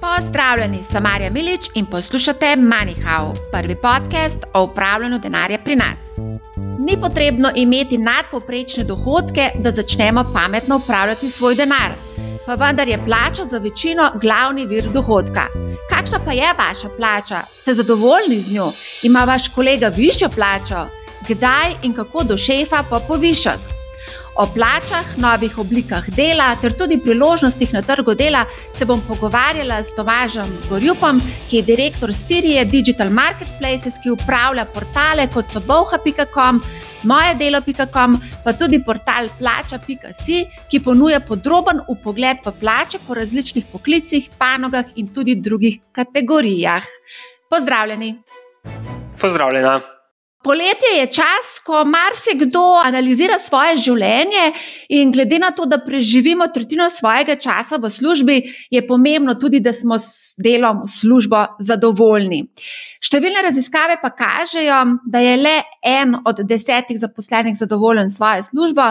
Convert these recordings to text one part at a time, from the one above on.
Pozdravljeni, sem Marja Milič in poslušate MoneyHow, prvi podcast o upravljanju denarja pri nas. Ni potrebno imeti nadpoprečne dohodke, da začnemo pametno upravljati svoj denar. Pa vendar je plača za večino glavni vir dohodka. Kakšna pa je vaša plača? Ste zadovoljni z njo? Ima vaš kolega višjo plačo? Kdaj in kako do šefa pa povišati? O plačah, novih oblikah dela ter tudi priložnostih na trgu dela se bom pogovarjala s Tomažem Gorjupom, ki je direktor Stirije Digital Marketplaces, ki upravlja portale kot so boha.com, mojedelo.com, pa tudi portal plača.si, ki ponuja podroben upogled v plače po različnih poklicih, panogah in tudi drugih kategorijah. Pozdravljeni! Pozdravljena! Poletje je čas, ko marsikdo analizira svoje življenje, in glede na to, da preživimo tretjino svojega časa v službi, je pomembno tudi, da smo s delom v službo zadovoljni. Številne raziskave pa kažejo, da je le en od desetih zaposlenih zadovoljen s svojo službo.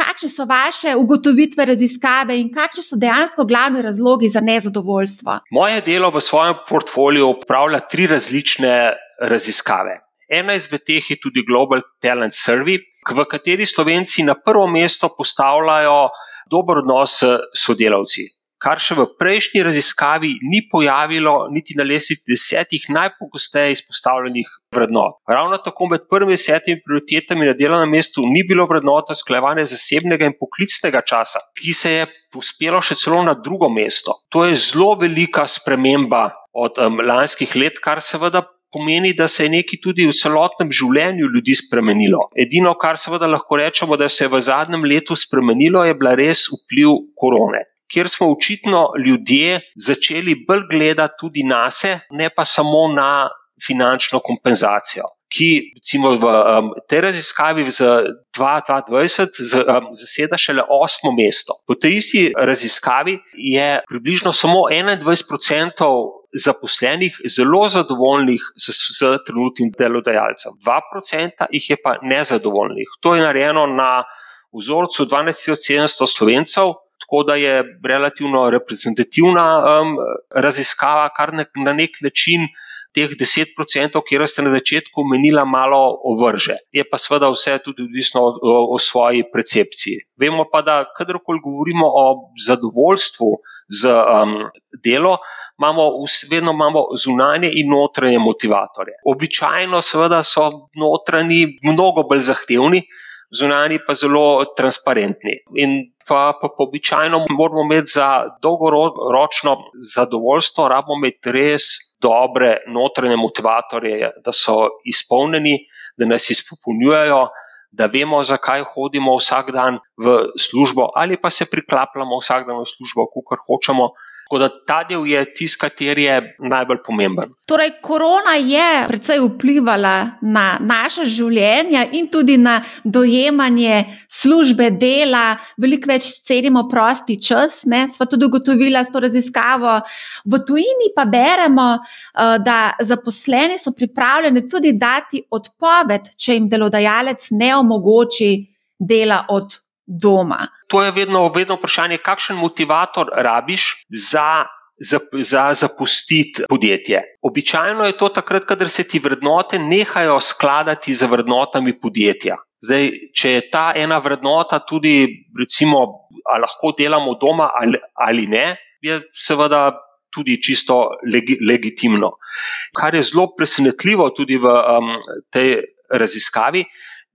Kakšne so vaše ugotovitve raziskave in kakšni so dejansko glavni razlogi za nezadovoljstvo? Moje delo v svojem portfoliju upravlja tri različne raziskave. Ena izmed teh je tudi Global Talent Survey, v kateri Slovenci na prvo mesto postavljajo dober odnos s sodelavci, kar še v prejšnji raziskavi ni pojavilo niti na lestvici desetih najpogosteje izpostavljenih vrednot. Ravno tako med prvimi desetimi prioritetami na delovnem mestu ni bilo vrednota sklevanja zasebnega in poklicnega časa, ki se je uspelo še celo na drugo mesto. To je zelo velika sprememba od um, lanskih let, kar seveda pomeni, da se je nekaj tudi v celotnem življenju ljudi spremenilo. Edino, kar seveda lahko rečemo, da se je v zadnjem letu spremenilo, je bila res vpliv korone. Ker smo očitno ljudje začeli bolj gledati tudi na sebe, ne pa samo na finančno kompenzacijo, ki recimo v um, tej raziskavi za 2020 um, zaseda šele osmo mesto. Po tej isti raziskavi je približno samo 21% zaposlenih zelo zadovoljnih z, z trenutnim delodajalcem, 2% jih je pa nezadovoljnih. To je narejeno na vzorcu 12.700 slovencev, tako da je relativno reprezentativna um, raziskava, kar ne, na nek način teh 10%, ki ste na začetku omenila, malo ovrže. Je pa seveda vse tudi odvisno o, o, svoji percepciji. Vemo pa, da kadarkoli govorimo o zadovoljstvu z um, delom, imamo vedno imamo zunanje in notranje motivatorje. Običajno, seveda, so notranji mnogo bolj zahtevni zunani pa zelo transparentni. In pa, pa, pa običajno moramo imeti za dolgoročno zadovoljstvo, rabimo imeti res dobre notranje motivatorje, da so izpolnjeni, da nas izpopolnjujejo. Da vemo, zakaj hodimo vsak dan v službo, ali pa se priklapljamo vsak dan v službo, kako hočemo, Tako da ta del je tisti, kateri je najbolj pomemben. Torej, korona je precej vplivala na naše življenje in tudi na dojemanje službe, dela, veliko več cenimo prosti čas. Sva tudi ugotovila s to raziskavo. V tujini pa beremo, eh, da zaposleni so pripravljeni tudi dati odpoved, če jim delodajalec ne omogoči dela od doma. To je vedno, vedno vprašanje, kakšen motivator rabiš za. Za, za zapustiti podjetje. Običajno je to takrat, kadar se ti vrednote nehajo skladati z vrednotami podjetja. Zdaj, če je ta ena vrednota tudi, recimo, ali lahko delamo doma ali, ali ne, je seveda tudi čisto legi, legitimno. Kar je zelo presenetljivo tudi v um, tej raziskavi,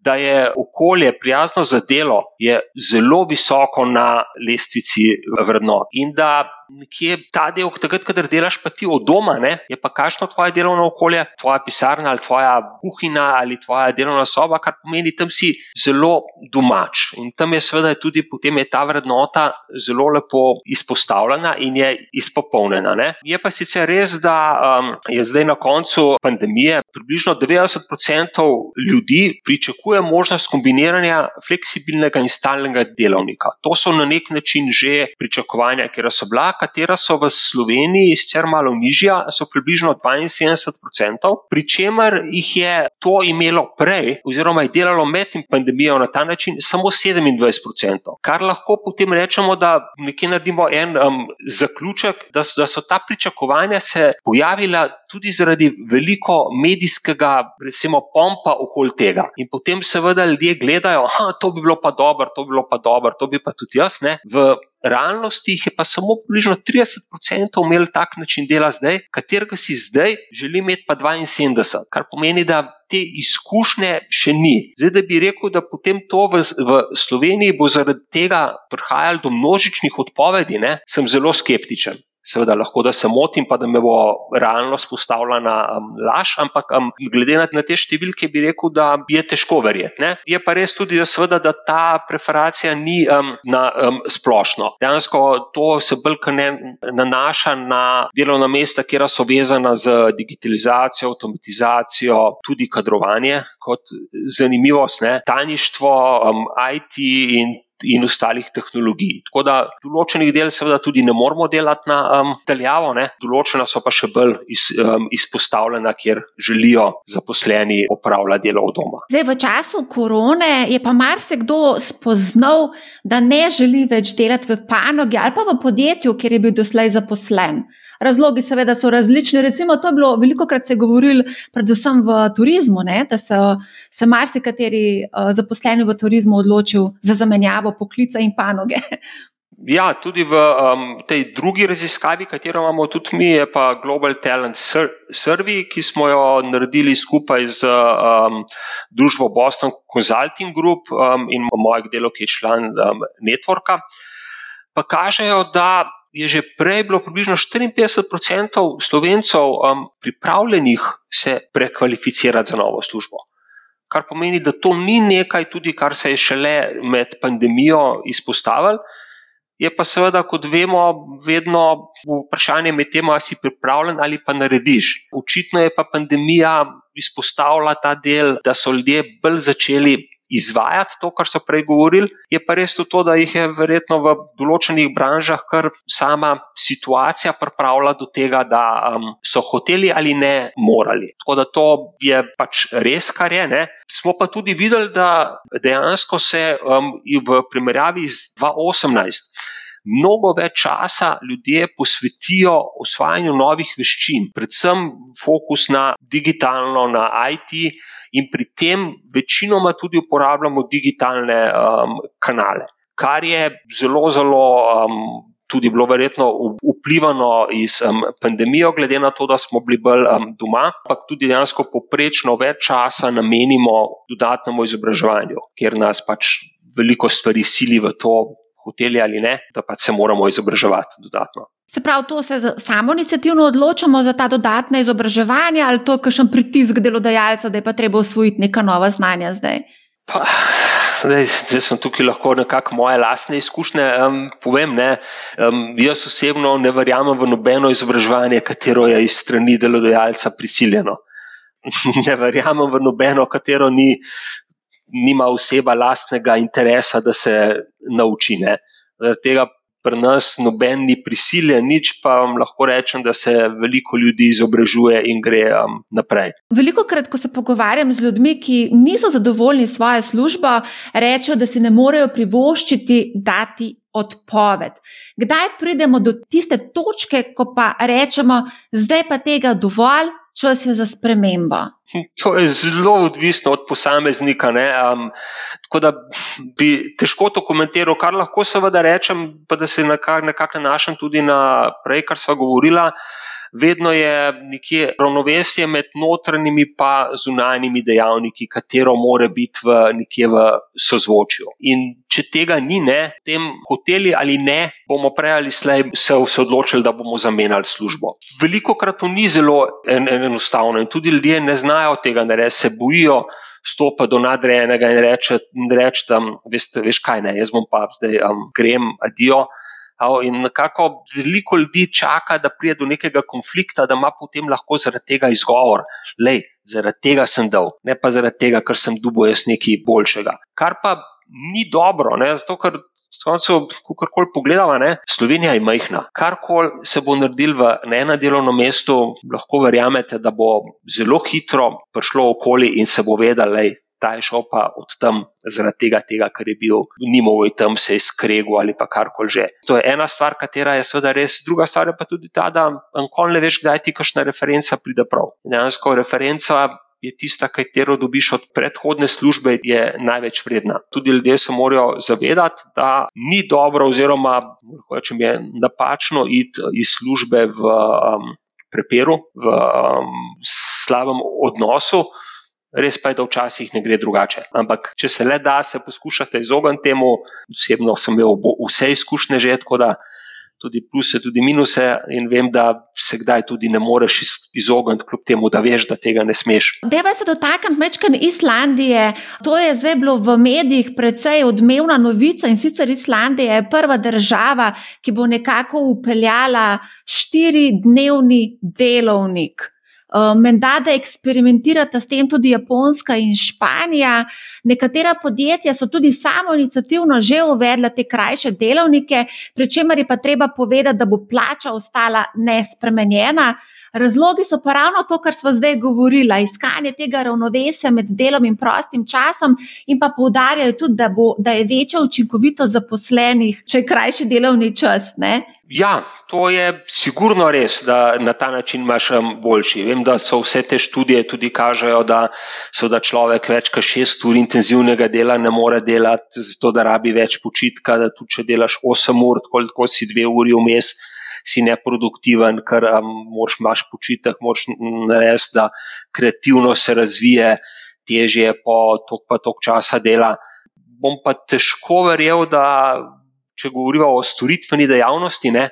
da je okolje prijazno za delo, je zelo visoko na lestvici vrednot. In da nekje ta del, takrat, kadar delaš pa ti od doma, ne, je pa kakšno tvoje delovno okolje, tvoja pisarna ali tvoja kuhinja ali tvoja delovna soba, kar pomeni, tam si zelo domač. In tam je seveda tudi potem je ta vrednota zelo lepo izpostavljena in je izpopolnjena. Ne. Je pa sicer res, da um, je zdaj na koncu pandemije približno 90% ljudi pričakuje možnost kombiniranja fleksibilnega in stalnega delovnika. To so na nek način že pričakovanja, ki so bila katera so v Sloveniji sicer malo nižja, so približno 72%, pri čemer jih je to imelo prej, oziroma je delalo med pandemijo na ta način samo 27%. Kar lahko potem rečemo, da nekje naredimo en um, zaključek, da, da so ta pričakovanja se pojavila tudi zaradi veliko medijskega, recimo, pompa okoli tega. In potem seveda ljudje gledajo, da to bi bilo pa dobro, to bi bilo pa dobro, to bi pa tudi jaz. Ne? Realnosti jih je pa samo približno 30% imel tak način dela zdaj, katerega si zdaj želi imeti pa 72, kar pomeni, da te izkušnje še ni. Zdaj, da bi rekel, da potem to v, v Sloveniji bo zaradi tega prihajalo do množičnih odpovedi, ne? sem zelo skeptičen. Seveda, lahko da se motim, pa da me bo realnost postavila na um, laž, ampak um, glede na, na te številke, bi rekel, da je težko verjeti. Ne? Je pa res tudi, da, seveda, da ta preferacija ni um, na um, splošno. Dejansko to se bolj nanaša na delovna mesta, kjer so vezana z digitalizacijo, avtomatizacijo, tudi kadrovanje kot zanimivost, ne? tajništvo, um, IT in in ostalih tehnologij. Tako da določenih del, seveda, tudi ne moramo delati na um, daljavo, ne? določena so pa še bolj iz, um, izpostavljena, kjer želijo zaposleni opravljati delo od doma. Zdaj, v času korone je pa marsikdo spoznal, da ne želi več delati v panogi ali pa v podjetju, kjer je bil doslej zaposlen. Razlogi, seveda, so različni. Recimo, to je bilo veliko krat se govorilo, predvsem v turizmu, ne, da so se marsikateri uh, zaposleni v turizmu odločili za zamenjavo poklica in panoge. Ja, tudi v um, tej drugi raziskavi, katero imamo tudi mi, je pa Global Talent Survey, ki smo jo naredili skupaj z um, družbo Boston Consulting Group um, in mojega dela, ki je član um, Networka. Pa kažejo, da je že prej bilo približno 54% slovencev um, pripravljenih se prekvalificirati za novo službo. Kar pomeni, da to ni nekaj, tudi kar se je šele med pandemijo izpostavilo. Je pa seveda, kot vemo, vedno vprašanje med tem, ali si pripravljen ali pa narediš. Očitno je pa pandemija izpostavila ta del, da so ljudje bolj začeli izvajati to, kar so prej govorili. Je pa res to, da jih je verjetno v določenih branžah kar sama situacija pripravila do tega, da um, so hoteli ali ne morali. Tako da to je pač res, kar je. Ne. Smo pa tudi videli, da dejansko se um, v primerjavi z 2018. Mnogo več časa ljudje posvetijo osvajanju novih veščin, predvsem fokus na digitalno, na IT, in pri tem večinoma tudi uporabljamo digitalne um, kanale, kar je zelo, zelo. Um, Tudi bilo verjetno vplivano iz um, pandemije, glede na to, da smo bili bolj um, doma, ampak tudi dejansko poprečno več časa namenimo dodatnemu izobraževanju, ker nas pač veliko stvari sili v to, hoteli ali ne, da pač se moramo izobraževati dodatno. Se pravi, to se samo inicijativno odločamo za ta dodatna izobraževanja ali to je kakšen pritisk delodajalca, da je pa treba usvojiti neka nova znanja zdaj? Pa, zdaj, zdaj sem tukaj lahko nekako moje lastne izkušnje um, povem. Um, jaz osebno ne verjamem v nobeno izobraževanje, katero je iz strani delodajalca prisiljeno. ne verjamem v nobeno, katero ni nima oseba lastnega interesa, da se nauči. Zaradi tega pri nas noben ni prisiljen, nič pa vam lahko rečem, da se veliko ljudi izobražuje in gre um, naprej. Veliko krat, ko se pogovarjam z ljudmi, ki niso zadovoljni s svojo službo, rečejo, da si ne morejo privoščiti dati. Odpoved. Kdaj pridemo do tiste točke, ko pa rečemo, zdaj pa tega dovolj, čas je za spremembo? To je zelo odvisno od posameznika. Um, tako da bi težko to komentiral, kar lahko seveda rečem, pa da se nekako nekak nanašam tudi na prej, kar smo govorili vedno je nekje ravnovesje med notranjimi in zunanjimi dejavniki, katero mora biti v nekje v sozvočju. In če tega ni, ne, tem hoteli ali ne, bomo prej ali slej se, se odločili, da bomo zamenjali službo. Veliko krat to ni zelo en, en, enostavno in tudi ljudje ne znajo tega narediti, se bojijo. Stopa do nadrejenega in reče, reč, da veš, veš kaj ne, jaz bom pa zdaj um, grem, adijo. In nekako veliko ljudi čaka, da pride do nekega konflikta, da ima potem lahko zaradi tega izgovor, da zaradi tega sem dal, ne pa zaradi tega, ker sem dubo jaz nekaj boljšega. Kar pa ni dobro, ne? zato ker Koncu, kakorkoli pogledamo, Slovenija je majhna. Karkoli se bo naredil v enem delovnem mestu, lahko verjamete, da bo zelo hitro prišlo okoli in se bo vedelo, ta je šel pa od tam zaradi tega, tega kar je bil, ni mogel tam se izkregu ali pa karkoli že. To je ena stvar, katera je seveda res, druga stvar je pa tudi ta, da nikoli ne veš, kdaj ti kakšna referenca pride prav. Dejansko referenca. Je tista, katero dobiš od predhodne službe, je največ vredna. Tudi ljudje se morajo zavedati, da ni dobro, oziroma rečem, je napačno iti iz službe v um, preperu, v um, slabem odnosu, res pa je, da včasih ne gre drugače. Ampak, če se le da, se poskušate izogniti temu. Osebno sem imel vse izkušnje že, tako da tudi pluse, tudi minuse, in vem, da se kdaj tudi ne moreš izogniti, kljub temu, da veš, da tega ne smeš. Deva se dotakniti mečkan Islandije. To je zdaj bilo v medijih precej odmevna novica in sicer Islandija je prva država, ki bo nekako upeljala štiridnevni delovnik. Eh, menda, da eksperimentirata s tem tudi Japonska in Španija. Nekatera podjetja so tudi samo inicijativno že uvedla te krajše delovnike, pri čemer je pa treba povedati, da bo plača ostala nespremenjena. Razlogi so pa ravno to, kar smo zdaj govorili, iskanje tega ravnovesja med delom in prostim časom, in pa poudarjajo tudi, da, bo, da je večja učinkovitost zaposlenih, če je krajši delovni čas. Ne? Ja, to je sigurno res, da na ta način imaš boljši. Vem, da so vse te študije tudi kažejo, da, da človek več kot šest ur intenzivnega dela ne more delati, zato da rabi več počitka, da tudi če delaš osem ur, tako si dve uri vmes si neproduktiven, ker um, moraš imaš počitek, moraš narediti, da kreativno se razvije, težje po tok pa tok časa dela. Bom pa težko verjel, da če govorimo o storitveni dejavnosti, ne,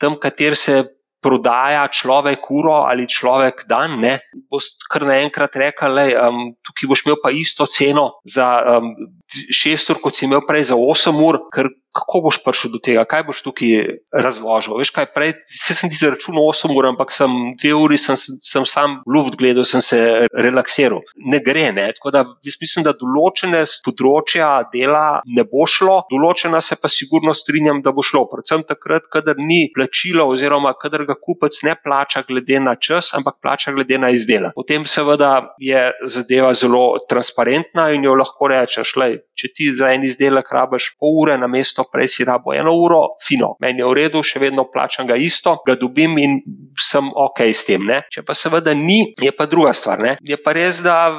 tam, kater se prodaja človek uro ali človek dan, ne, boš kar naenkrat rekel, da um, tukaj boš imel pa isto ceno za um, šest ur, kot si imel prej za osem ur, ker kako boš prišel do tega, kaj boš tukaj razložil. Veš, kaj prej, se sem ti zaračunal 8 ur, ampak sem 2 uri, sem, sem sam luft gledal, sem se relaksiral. Ne gre, ne. Tako da jaz mislim, da določene področja dela ne bo šlo, določena se pa sigurno strinjam, da bo šlo. Predvsem takrat, kadar ni plačilo, oziroma kadar ga kupec ne plača glede na čas, ampak plača glede na izdelek. Potem seveda je zadeva zelo transparentna in jo lahko rečeš, lej, če ti za en izdelek rabiš pol ure na mesto, prej si rabo eno uro, fino, meni je v redu, še vedno plačam ga isto, ga dobim in sem ok s tem. Ne? Če pa seveda ni, je pa druga stvar. Ne? Je pa res, da.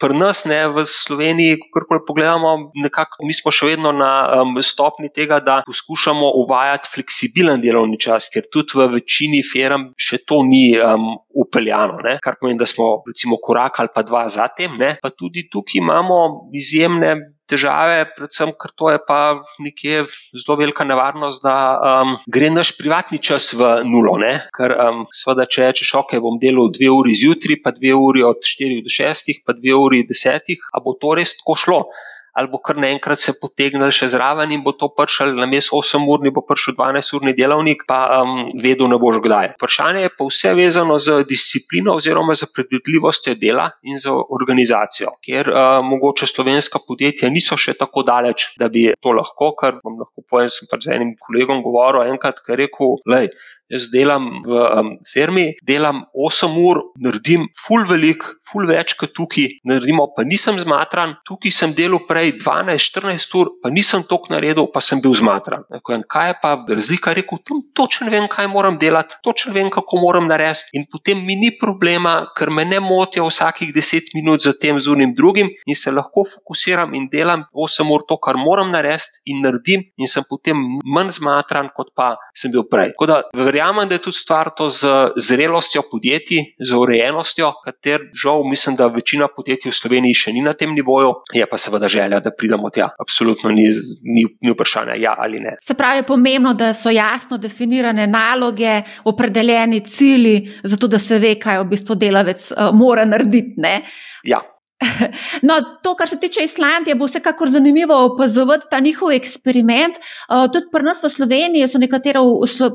Pri nas, ne, v Sloveniji, kako pogledamo, nekako mi smo še vedno na um, stopni tega, da poskušamo uvajati fleksibilen delovni čas, ker tudi v večini firm še to ni um, upeljano. Ne, kar pomeni, da smo recimo korak ali pa dva zatem, ne, pa tudi tukaj imamo izjemne težave, predvsem, ker to je pa nekje zelo velika nevarnost, da um, gre naš privatni čas v nulo. Ne? Ker, um, seveda, če rečeš, ok, bom delal dve uri zjutraj, pa dve uri od 4 do 6, pa dve uri 10, a bo to res tako šlo? Ali bo kar naenkrat se potegnil še zraven in bo to prišel na mestu 8 ur, bo prišel 12 urni delavnik, pa um, vedel ne boš kdaj. Vprašanje je pa vse vezano z disciplino oziroma z predvidljivostjo dela in z organizacijo, ker uh, mogoče slovenska podjetja niso še tako daleč, da bi to lahko, kar vam lahko povem, sem pa z enim kolegom govoril enkrat, ker je rekel, lej, Jaz delam v um, firmi, delam 8 ur, naredim ful velik, ful več kot tukaj, naredimo, pa nisem zmatran. Tukaj sem delal prej 12-14 ur, pa nisem tok naredil, pa sem bil zmatran. Rekel, kaj je pa razlika? Rekel, tam točno vem, kaj moram delati, točno vem, kako moram narediti. In potem mi ni problema, ker me ne motijo vsakih 10 minut za tem z unim drugim in se lahko fokusiram in delam 8 ur to, kar moram narediti in naredim, in sem potem manj zmatran, kot pa sem bil prej verjamem, da je tudi stvar to z zrelostjo podjetij, z urejenostjo, kater žal mislim, da večina podjetij v Sloveniji še ni na tem nivoju, je pa seveda želja, da pridemo tja. Absolutno ni, ni, ni vprašanja, ja ali ne. Se pravi, je pomembno, da so jasno definirane naloge, opredeljeni cilji, zato da se ve, kaj v bistvu delavec uh, mora narediti. Ne? Ja, No, to, kar se tiče Islandije, bo vsekakor zanimivo opazovati ta njihov eksperiment. Uh, tudi pri nas v Sloveniji so nekatera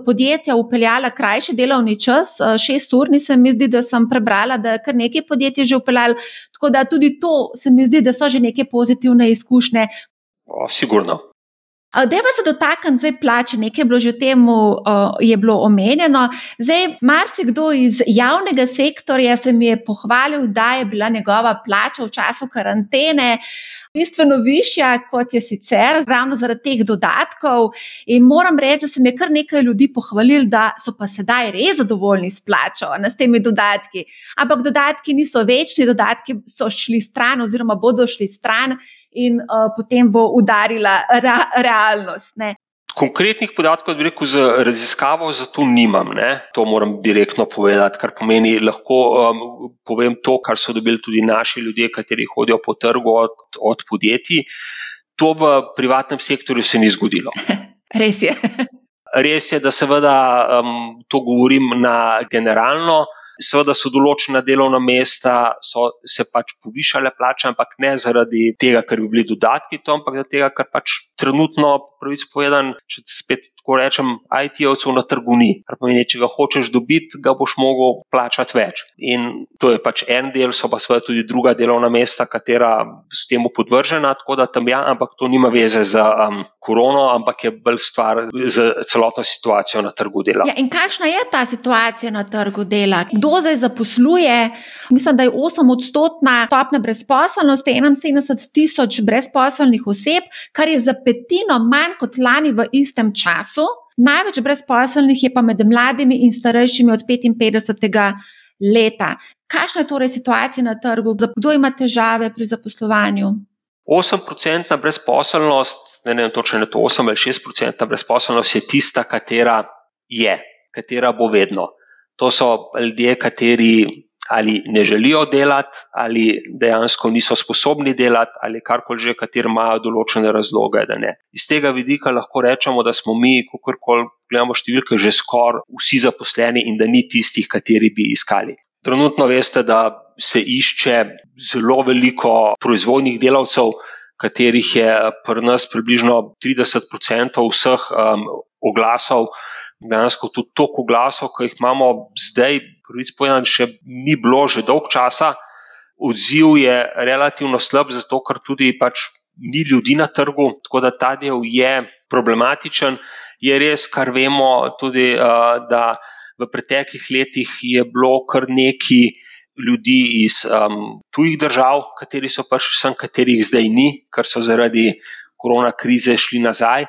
podjetja upeljala krajši delovni čas, uh, šest ur, nisem mi zdi, da sem prebrala, da je kar nekaj podjetij že upeljalo. Tako da tudi to se mi zdi, da so že neke pozitivne izkušnje. O, sigurno. Deva se dotakniti zdaj plače, nekaj je bilo že temu uh, je bilo omenjeno. Zdaj, marsikdo iz javnega sektorja se mi je pohvalil, da je bila njegova plača v času karantene bistveno višja, kot je sicer, ravno zaradi teh dodatkov. In moram reči, da se mi je kar nekaj ljudi pohvalil, da so pa sedaj res zadovoljni s plačo, ne s temi dodatki. Ampak dodatki niso večni, dodatki so šli stran, oziroma bodo šli stran, in uh, potem bo udarila ra realnost. Ne. Konkretnih podatkov, bi rekel, za raziskavo za to nimam. Ne? To moram direktno povedati, kar pomeni, lahko um, povem to, kar so dobili tudi naši ljudje, kateri hodijo po trgu od, od podjetij. To v privatnem sektorju se ni zgodilo. Res je. Res je, da seveda um, to govorim na generalno. Seveda so določena delovna mesta, so se pač povišale plače, ampak ne zaradi tega, ker bi bili dodatki to, ampak zaradi tega, ker pač trenutno, pravico povedan, če spet tako rečem, IT-ovcev na trgu ni. Kar pomeni, če ga hočeš dobiti, ga boš mogel plačati več. In to je pač en del, so pa seveda tudi druga delovna mesta, katera so temu podvržena, tako da tam ja, ampak to nima veze z um, korono, ampak je bolj stvar z celotno situacijo na trgu dela. Ja, in kakšna je ta situacija na trgu dela? kdo zdaj zaposluje. Mislim, da je 8 odstotna stopna brezposelnosti, 71 tisoč brezposelnih oseb, kar je za petino manj kot lani v istem času. Največ brezposelnih je pa med mladimi in starejšimi od 55 leta. Kakšna je torej situacija na trgu, kdo ima težave pri zaposlovanju? 8-odstotna brezposelnost, ne vem točno, je to 8 ali 6-odstotna brezposelnost, je tista, katera je, katera bo vedno. To so ljudje, kateri ali ne želijo delati, ali dejansko niso sposobni delati, ali karkoli že, kateri imajo določene razloge, da ne. Iz tega vidika lahko rečemo, da smo mi, kako koli gledamo številke, že skoraj vsi zaposleni in da ni tistih, kateri bi iskali. Trenutno veste, da se išče zelo veliko proizvodnih delavcev, katerih je pri nas približno 30% vseh um, oglasov dejansko tudi toliko glasov, ki jih imamo zdaj, prvič povedano, še ni bilo že dolg časa. Odziv je relativno slab, zato ker tudi pač ni ljudi na trgu, tako da ta del je problematičen. Je res, kar vemo, tudi da v preteklih letih je bilo kar nekaj ljudi iz um, tujih držav, kateri so prišli sem, katerih zdaj ni, ker so zaradi korona krize šli nazaj.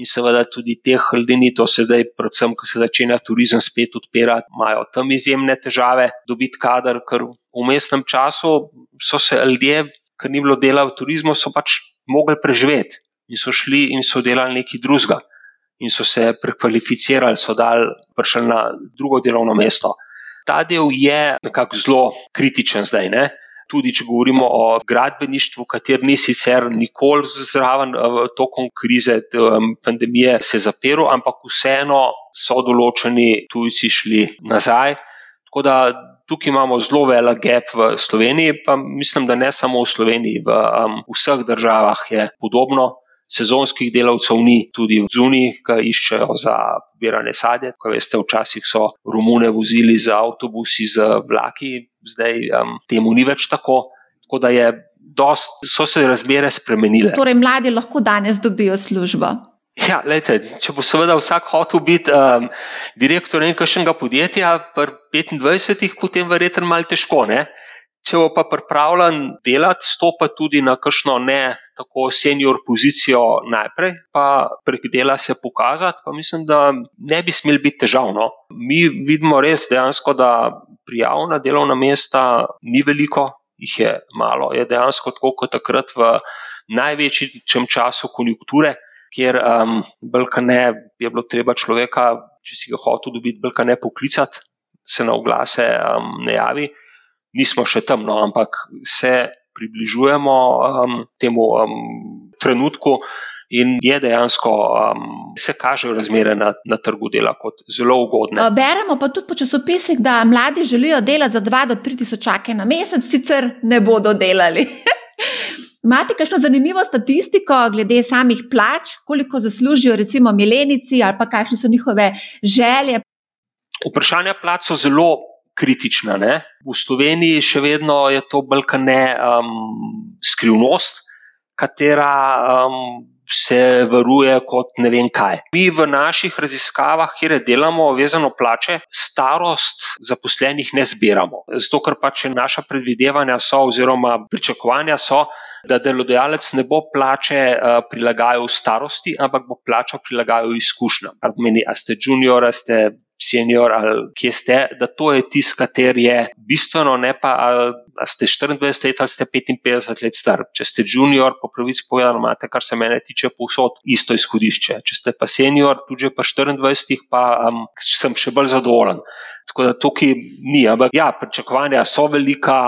In seveda tudi teh ljudi to se zdaj, predvsem, ko se začne turizem spet odpirati, imajo tam izjemne težave dobiti kader, ker v mestnem času so se ljudje, ker ni bilo dela v turizmu, so pač mogli preživeti in so šli in so delali nekaj drugega. In so se prekvalificirali, so dali prišli na drugo delovno mesto. Ta del je nekako zelo kritičen zdaj. Ne? Tudi če govorimo o gradbeništvu, kateri ni sicer nikoli zraven tokom krize, pandemije, se je zaprl, ampak vseeno so določeni tujci šli nazaj. Tako da tukaj imamo zelo velik gap v Sloveniji, pa mislim, da ne samo v Sloveniji, v um, vseh državah je podobno. Sezonskih delavcev ni, tudi v zuniji, ki iščejo za pobiranje sadja. Kot veste, včasih so Romune vozili z avtobusi, z vlaki, zdaj um, temu ni več tako. Tako da je dost, so se razmere spremenile. Torej, mladi lahko danes dobijo službo. Ja, lejte, če bo seveda vsak hotel biti um, direktor nekega podjetja, pri 25-ih, potem verjetno malo težko. Ne? Če bo pa pripravljen delati, stopa tudi na kakšno ne tako senior pozicijo najprej, pa prek dela se pokazati, pa mislim, da ne bi smel biti težavno. Mi vidimo res dejansko, da prijav na delovna mesta ni veliko, jih je malo, je dejansko tako kot takrat v največjem času konjunkture, kjer um, ne, je bilo treba človeka, če si ga hotel dobiti, ne poklicati, se na oglase um, ne javi. Nismo še tam, no, ampak se približujemo um, temu um, trenutku, in je dejansko, um, se kažejo razmere na, na trgu dela kot zelo ugodne. Beremo pa tudi po časopisih, da mladi želijo delati za 2 do 3 tisočake na mesec, sicer ne bodo delali. Imate kakšno zanimivo statistiko glede samih plač, koliko zaslužijo recimo milenici ali pa kakšne so njihove želje? Vprašanja plač so zelo kritična. Ne? V Sloveniji še vedno je to balkane um, skrivnost, katera um, se varuje kot ne vem kaj. Mi v naših raziskavah, kjer delamo vezano plače, starost zaposlenih ne zbiramo. Zato, ker pač naša predvidevanja so, oziroma pričakovanja so, da delodajalec ne bo plače uh, prilagajal starosti, ampak bo plačo prilagajal izkušnjam. Kar pomeni, a ste junior, a ste senior ali kje ste, da to je tisto, kar je bistveno, ne pa ali ste 24 let ali ste 55 let star. Če ste junior, po pravici povedano, imate, kar se mene tiče, povsod isto izhodišče. Če ste pa senior, tudi pa 24, pa um, sem še bolj zadovoljen. Tako da tukaj ni, ampak ja, pričakovanja so velika,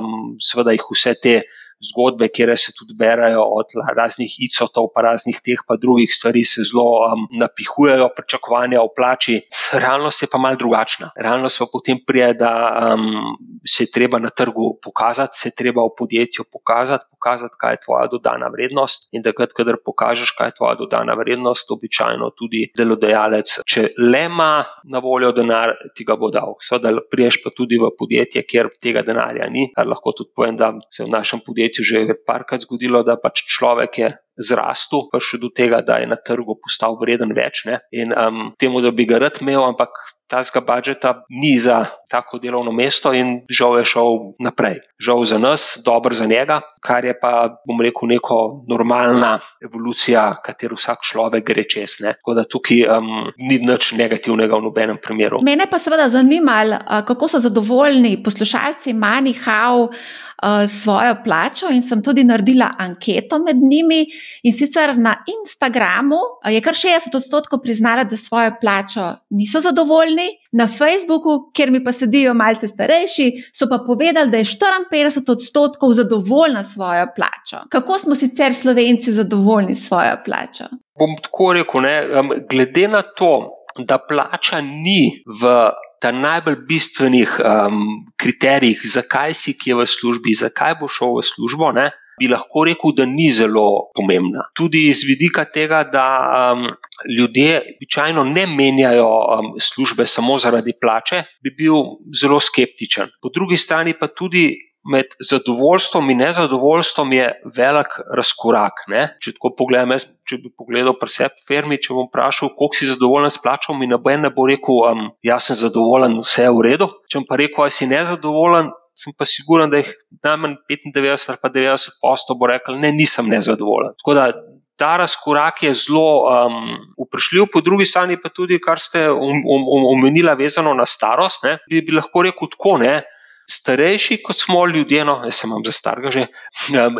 um, seveda jih vse te zgodbe, kjer se tudi berajo od raznih icotov, pa raznih teh, pa drugih stvari, se zelo um, napihujejo, pričakovanja o plači. Realnost je pa mal drugačna. Realnost pa potem prije, da um, se je treba na trgu pokazati, se je treba v podjetju pokazati, pokazati, kaj je tvoja dodana vrednost. In da, kadar pokažeš, kaj je tvoja dodana vrednost, običajno tudi delodajalec, če le ima na voljo denar, ti ga bo dal. Seveda, priješ pa tudi v podjetje, kjer tega denarja ni. Lahko tudi povem, da se v našem podjetju podjetju že parkrat zgodilo, da pač človek je zrastel, pa še do tega, da je na trgu postal vreden več. Ne? In um, temu, da bi ga rad imel, ampak ta zga budžeta ni za tako delovno mesto, in žal je šel naprej. Žal za nas, dobro za njega, kar je pa, bom rekel, neko normalna evolucija, katero vsak človek gre čez. Ne? Tako da tukaj um, ni nič negativnega v nobenem primeru. Mene pa seveda zanima, kako so zadovoljni poslušalci Manihau. Eh, svojo plačo in sem tudi naredila anketo med njimi. In sicer na Instagramu eh, je kar 60 odstotkov priznala, da svojo plačo niso zadovoljni, na Facebooku, kjer mi pa sedijo malce starejši, so pa povedali, da je 54 odstotkov zadovoljna svojo plačo. Kako smo sicer slovenci zadovoljni s svojo plačo? Bom tako rekel, ne, glede na to, da plača ni v ta najbolj bistvenih um, kriterijih, zakaj si ki je v službi, zakaj bo šel v službo, ne, bi lahko rekel, da ni zelo pomembna. Tudi iz vidika tega, da um, ljudje običajno ne menjajo um, službe samo zaradi plače, bi bil zelo skeptičen. Po drugi strani pa tudi med zadovoljstvom in nezadovoljstvom je velik razkorak. Ne? Če tako pogledam, jaz, če bi pogledal v firmi, če bom vprašal, koliko si zadovoljen s plačo, mi noben ne bo rekel, um, jaz sem zadovoljen, vse je v redu. Če pa rekel, da si nezadovoljen, sem pa siguren, da jih najmanj 95 ali pa 90 posto bo rekel, ne, nisem nezadovoljen. Tako da ta razkorak je zelo um, vprašljiv, po drugi strani pa tudi, kar ste omenili, um, um, um, vezano na starost, ne, bi, bi lahko rekel tako, ne starejši, kot smo ljudje, no, jaz sem vam za starega že, um,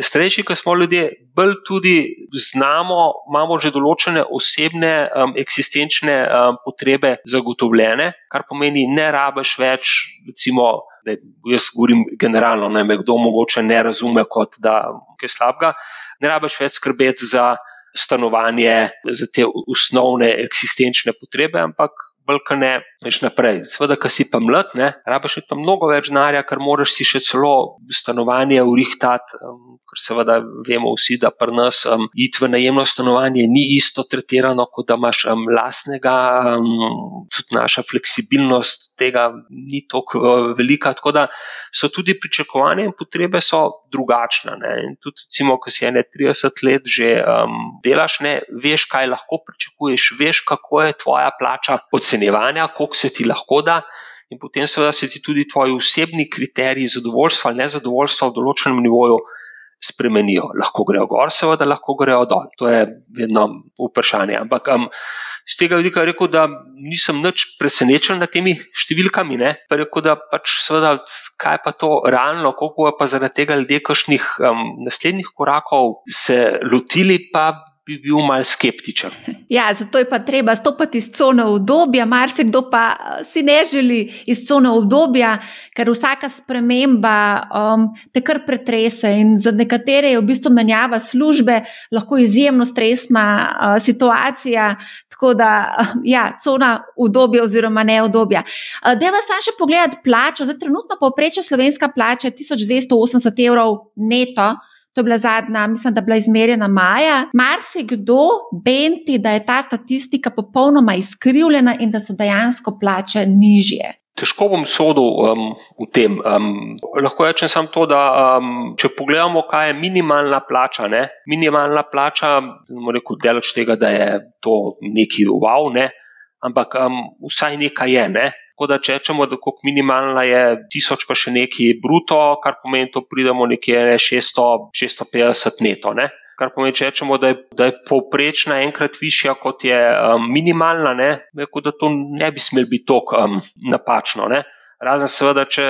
starejši, kot smo ljudje, bolj tudi znamo, imamo že določene osebne, um, eksistenčne um, potrebe zagotovljene, kar pomeni, ne rabiš več, recimo. Ne, jaz govorim generalno, ne me kdo mogoče ne razume, kot da je slabega. Ne rabiš več skrbeti za stanovanje, za te osnovne eksistenčne potrebe, ampak bolj več naprej. Sveda, ki si pa mlad, ne, rabiš pa mnogo več denarja, ker moraš si še celo stanovanje urihtati, um, ker seveda vemo vsi, da pri nas um, iti v najemno stanovanje ni isto tretirano, kot da imaš um, lastnega, um, tudi naša fleksibilnost tega ni tako uh, velika. Tako da so tudi pričakovanja in potrebe so drugačne. Ne. In tudi, recimo, ko si ene 30 let že um, delaš, ne, veš, kaj lahko pričakuješ, veš, kako je tvoja plača ocenjevanja, koliko se ti lahko da, in potem seveda se ti tudi tvoji osebni kriteriji zadovoljstva ali nezadovoljstva v določenem nivoju spremenijo. Lahko grejo gor, seveda lahko grejo dol. To je vedno vprašanje. Ampak um, z tega vidika rekel, da nisem nič presenečen nad temi številkami. Ne? Pa rekel, da pač seveda, kaj pa to realno, koliko je pa zaradi tega ljudje kakšnih um, naslednjih korakov se lotili, pa bi bil malce skeptičen. Ja, zato je pa treba stopiti iz cone obdobja, marsikdo pa eh, si ne želi iz cone obdobja, ker vsaka sprememba um, te kar pretrese in za nekatere je v bistvu menjava službe lahko izjemno stresna uh, situacija. Tako da, uh, ja, cona obdobja oziroma ne obdobja. Uh, Deva sam še pogledati plačo. Zdaj, trenutno povprečna slovenska plača je 1280 evrov neto. To je bila zadnja, mislim, da je bila izmerjena maja. Mar se kdo benti, da je ta statistika popolnoma izkrivljena in da so dejansko plače nižje? Težko bom sodel um, v tem. Um, lahko rečem samo to, da um, če pogledamo, kaj je minimalna plača. Ne? Minimalna plača, rekel, delač tega, da je to neki wow, ne? ampak um, vsaj nekaj je. Ne? Tako da če rečemo, da je minimalna je tisoč, pa še nekaj bruto, kar pomeni, da pridemo nekje 600, 650 neto. Ne? kar pomeni, če rečemo, da je, da je povprečna enkrat višja kot je um, minimalna, ne, rekel, da to ne bi smelo biti tako um, napačno. Ne. Razen seveda, če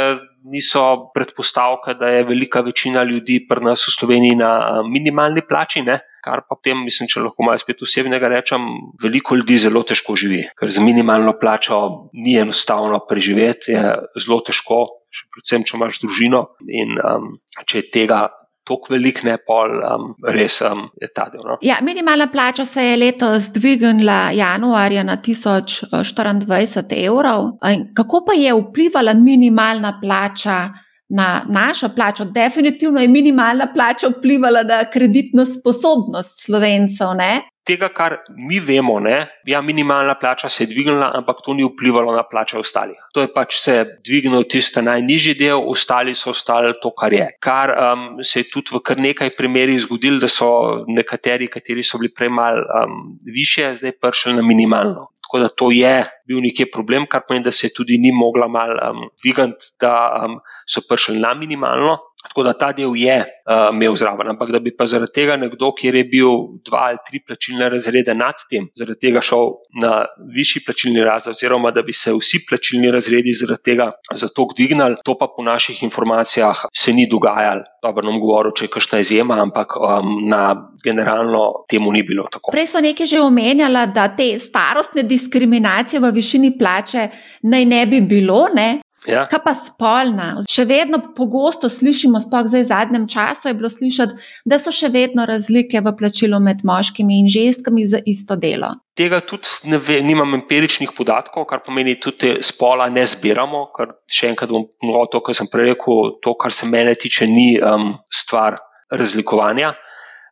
niso predpostavke, da je velika večina ljudi pri nas v Sloveniji na um, minimalni plači, ne. kar pa potem, mislim, če lahko malo spet osebnega rečem, veliko ljudi zelo težko živi, ker z minimalno plačo ni enostavno preživeti, je zelo težko, še predvsem, če imaš družino in um, če je tega tako velik, ne pol, um, res um, je ta del. No? Ja, minimalna plača se je letos dvignila januarja na 1024 evrov. Kako pa je vplivala minimalna plača? Na našo plačo, definitivno je minimalna plača vplivala na kreditno sposobnost slovencev, ne? Tega, kar mi vemo, ne, ja, minimalna plača se je dvignila, ampak to ni vplivalo na plače ostalih. To je pač se dvignil tisti najnižji del, ostali so ostali to, kar je. Kar um, se je tudi v kar nekaj primerih zgodilo, da so nekateri, kateri so bili prej mal um, više, zdaj prišli na minimalno. Tako da to je bil nekje problem, kar pomeni, da se tudi ni mogla mal um, dvigati, da um, so prišli na minimalno. Tako da ta del je uh, imel zraven. Ampak da bi pa zaradi tega nekdo, ki je bil dva ali tri plačilne razrede nad tem, zaradi tega šel na višji plačilni razred, oziroma da bi se vsi plačilni razredi zaradi tega zato dvignili, to pa po naših informacijah se ni dogajalo. Dobro, nam govoril, če je kakšna izjema, ampak um, na generalno temu ni bilo tako. Prej smo nekaj že omenjali, da te starostne diskriminacije v višini plače naj ne bi bilo, ne? Ja. Kaj pa spolna? Še vedno pogosto slišimo, sploh zdaj v zadnjem času je bilo slišati, da so še vedno razlike v plačilu med moškimi in ženskami za isto delo. Tega tudi ne ve, nimam empiričnih podatkov, kar pomeni, tudi spola ne zbiramo. Ker še enkrat bom ponovil to, kar sem prej rekel, to, kar se mene tiče, ni um, stvar razlikovanja.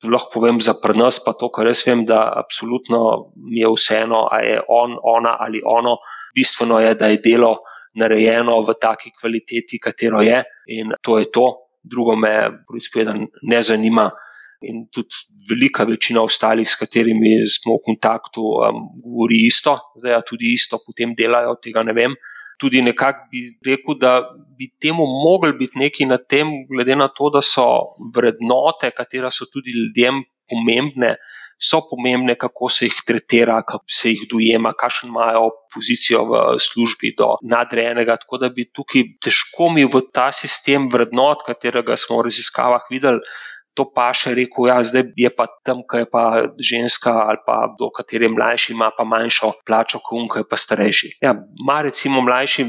Lahko povem za prenos, pa to, kar jaz vem, da absolutno mi je vseeno, ali je on, ona ali ono. Bistveno je, da je delo narejeno v taki kvaliteti, katero je, in to je to. Drugo me, povedan, ne zanima. In tudi velika večina ostalih, s katerimi smo v kontaktu, um, govori isto, zdaj ja, tudi isto potem delajo, tega ne vem. Tudi nekako bi rekel, da bi temu mogli biti neki na tem, glede na to, da so vrednote, katera so tudi ljudem pomembne, so pomembne, kako se jih tretira, kako se jih dojema, kakšno imajo pozicijo v službi do nadrejenega. Tako da bi tukaj težko mi v ta sistem vrednot, katerega smo v raziskavah videli, to pa še rekel, ja, zdaj je pa tam, ki je pa ženska ali pa do katere mlajši, ima pa manjšo plačo, kot unka je pa starejši. Ja, ima recimo mlajši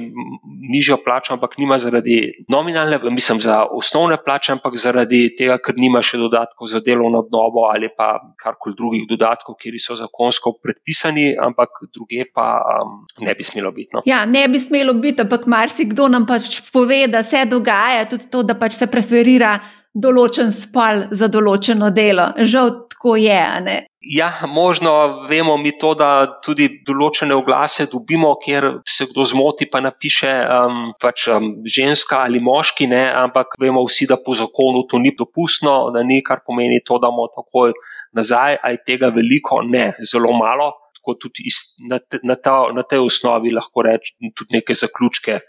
nižjo plačo, ampak nima zaradi nominalne, mislim, za osnovne plače, ampak zaradi tega, ker nima še dodatkov za delovno dobo ali pa karkoli drugih dodatkov, ki so zakonsko predpisani, ampak druge pa um, ne bi smelo biti. No. Ja, ne bi smelo biti, ampak marsikdo nam pač pove, da se dogaja tudi to, da pač se preferira določen spal za določeno delo. Žal tako je. Ja, možno vemo mi to, da tudi določene oglase dobimo, kjer se kdo zmoti, pa napiše um, pač, um, ženska ali moški, ne, ampak vemo vsi, da po zakonu to ni dopustno, da ni kar pomeni to, da bomo takoj nazaj, a je tega veliko, ne, zelo malo. Tako tudi iz, na, na, ta, na tej osnovi lahko rečem tudi neke zaključke.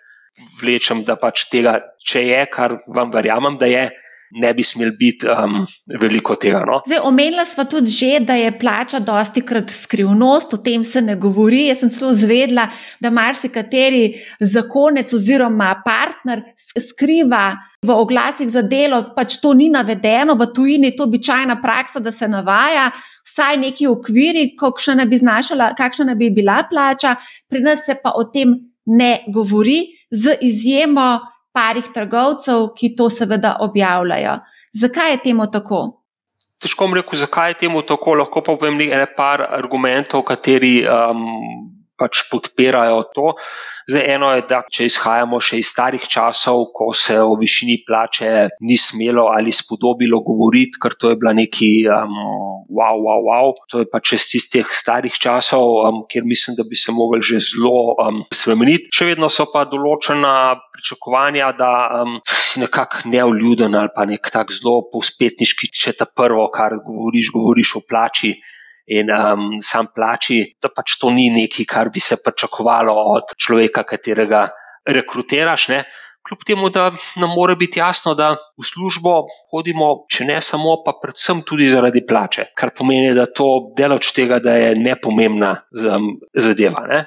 Vlečem, da pač tega, če je, kar vam verjamem, da je, ne bi smel biti um, veliko tega. No? Zdaj, omenila smo tudi, že, da je plača dosti krat skrivnost, o tem se ne govori. Jaz sem celo zvedla, da marsikateri zakonec oziroma partner skriva. V oglasih za delo pač to ni navedeno, v tujini je to običajna praksa, da se navaja vsaj neki okviri, kakšna bi, znašala, kakšna bi bila plača, pri nas se pa o tem ne govori, z izjemo parih trgovcev, ki to seveda objavljajo. Zakaj je temu tako? Težko mi reči, zakaj je temu tako. Lahko pa povem nekaj par argumentov, kateri um, pač podpirajo to. Zdaj, eno je, da če izhajamo še iz starih časov, ko se o višini plače ni smelo ali spodobilo govoriti, ker to je bila neki um, wow, wow, wow. To je pač iz tistih starih časov, um, kjer mislim, da bi se mogli že zelo um, spremeniti. Še vedno so pa določena pričakovanja, da um, si nekako neuljuden ali pa nek tak zelo povspetniški, če ta prvo, kar govoriš, govoriš o plači in um, sam plači, da pač to ni nekaj, kar bi se pričakovalo od človeka, katerega rekrutiraš. Ne? Kljub temu, da nam mora biti jasno, da v službo hodimo, če ne samo, pa predvsem tudi zaradi plače, kar pomeni, da to deloč tega, da je nepomembna zadeva. Ne?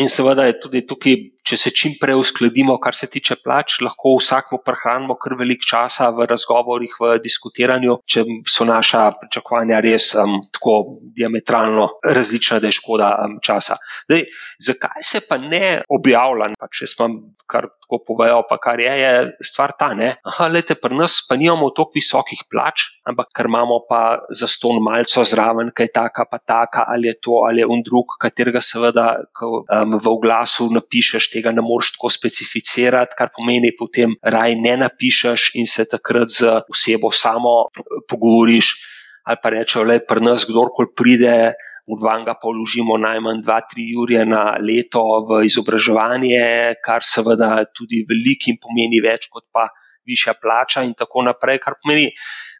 In seveda je tudi tukaj če se čim prej uskladimo, kar se tiče plač, lahko vsakmo prehranimo kar velik časa v razgovorih, v diskutiranju, če so naša pričakovanja res um, tako diametralno različna, da je škoda um, časa. Dej, zakaj se pa ne objavlja, pa če smo kar tako povejo, pa kar je, je stvar ta ne. Aha, lete, pri nas pa nimamo toliko visokih plač, ampak ker imamo pa za ston malco zraven, kaj taka, pa taka, ali je to, ali je on drug, katerega seveda um, v oglasu napišeš tega ne moreš tako specificirati, kar pomeni, potem raj ne napišeš in se takrat z osebo samo pogovoriš. Ali pa rečejo, da je pri nas kdorkoli pride, v dvanga pa vložimo najmanj 2-3 ure na leto v izobraževanje, kar seveda tudi veliko in pomeni več kot pa višja plača, in tako naprej. Kar pomeni,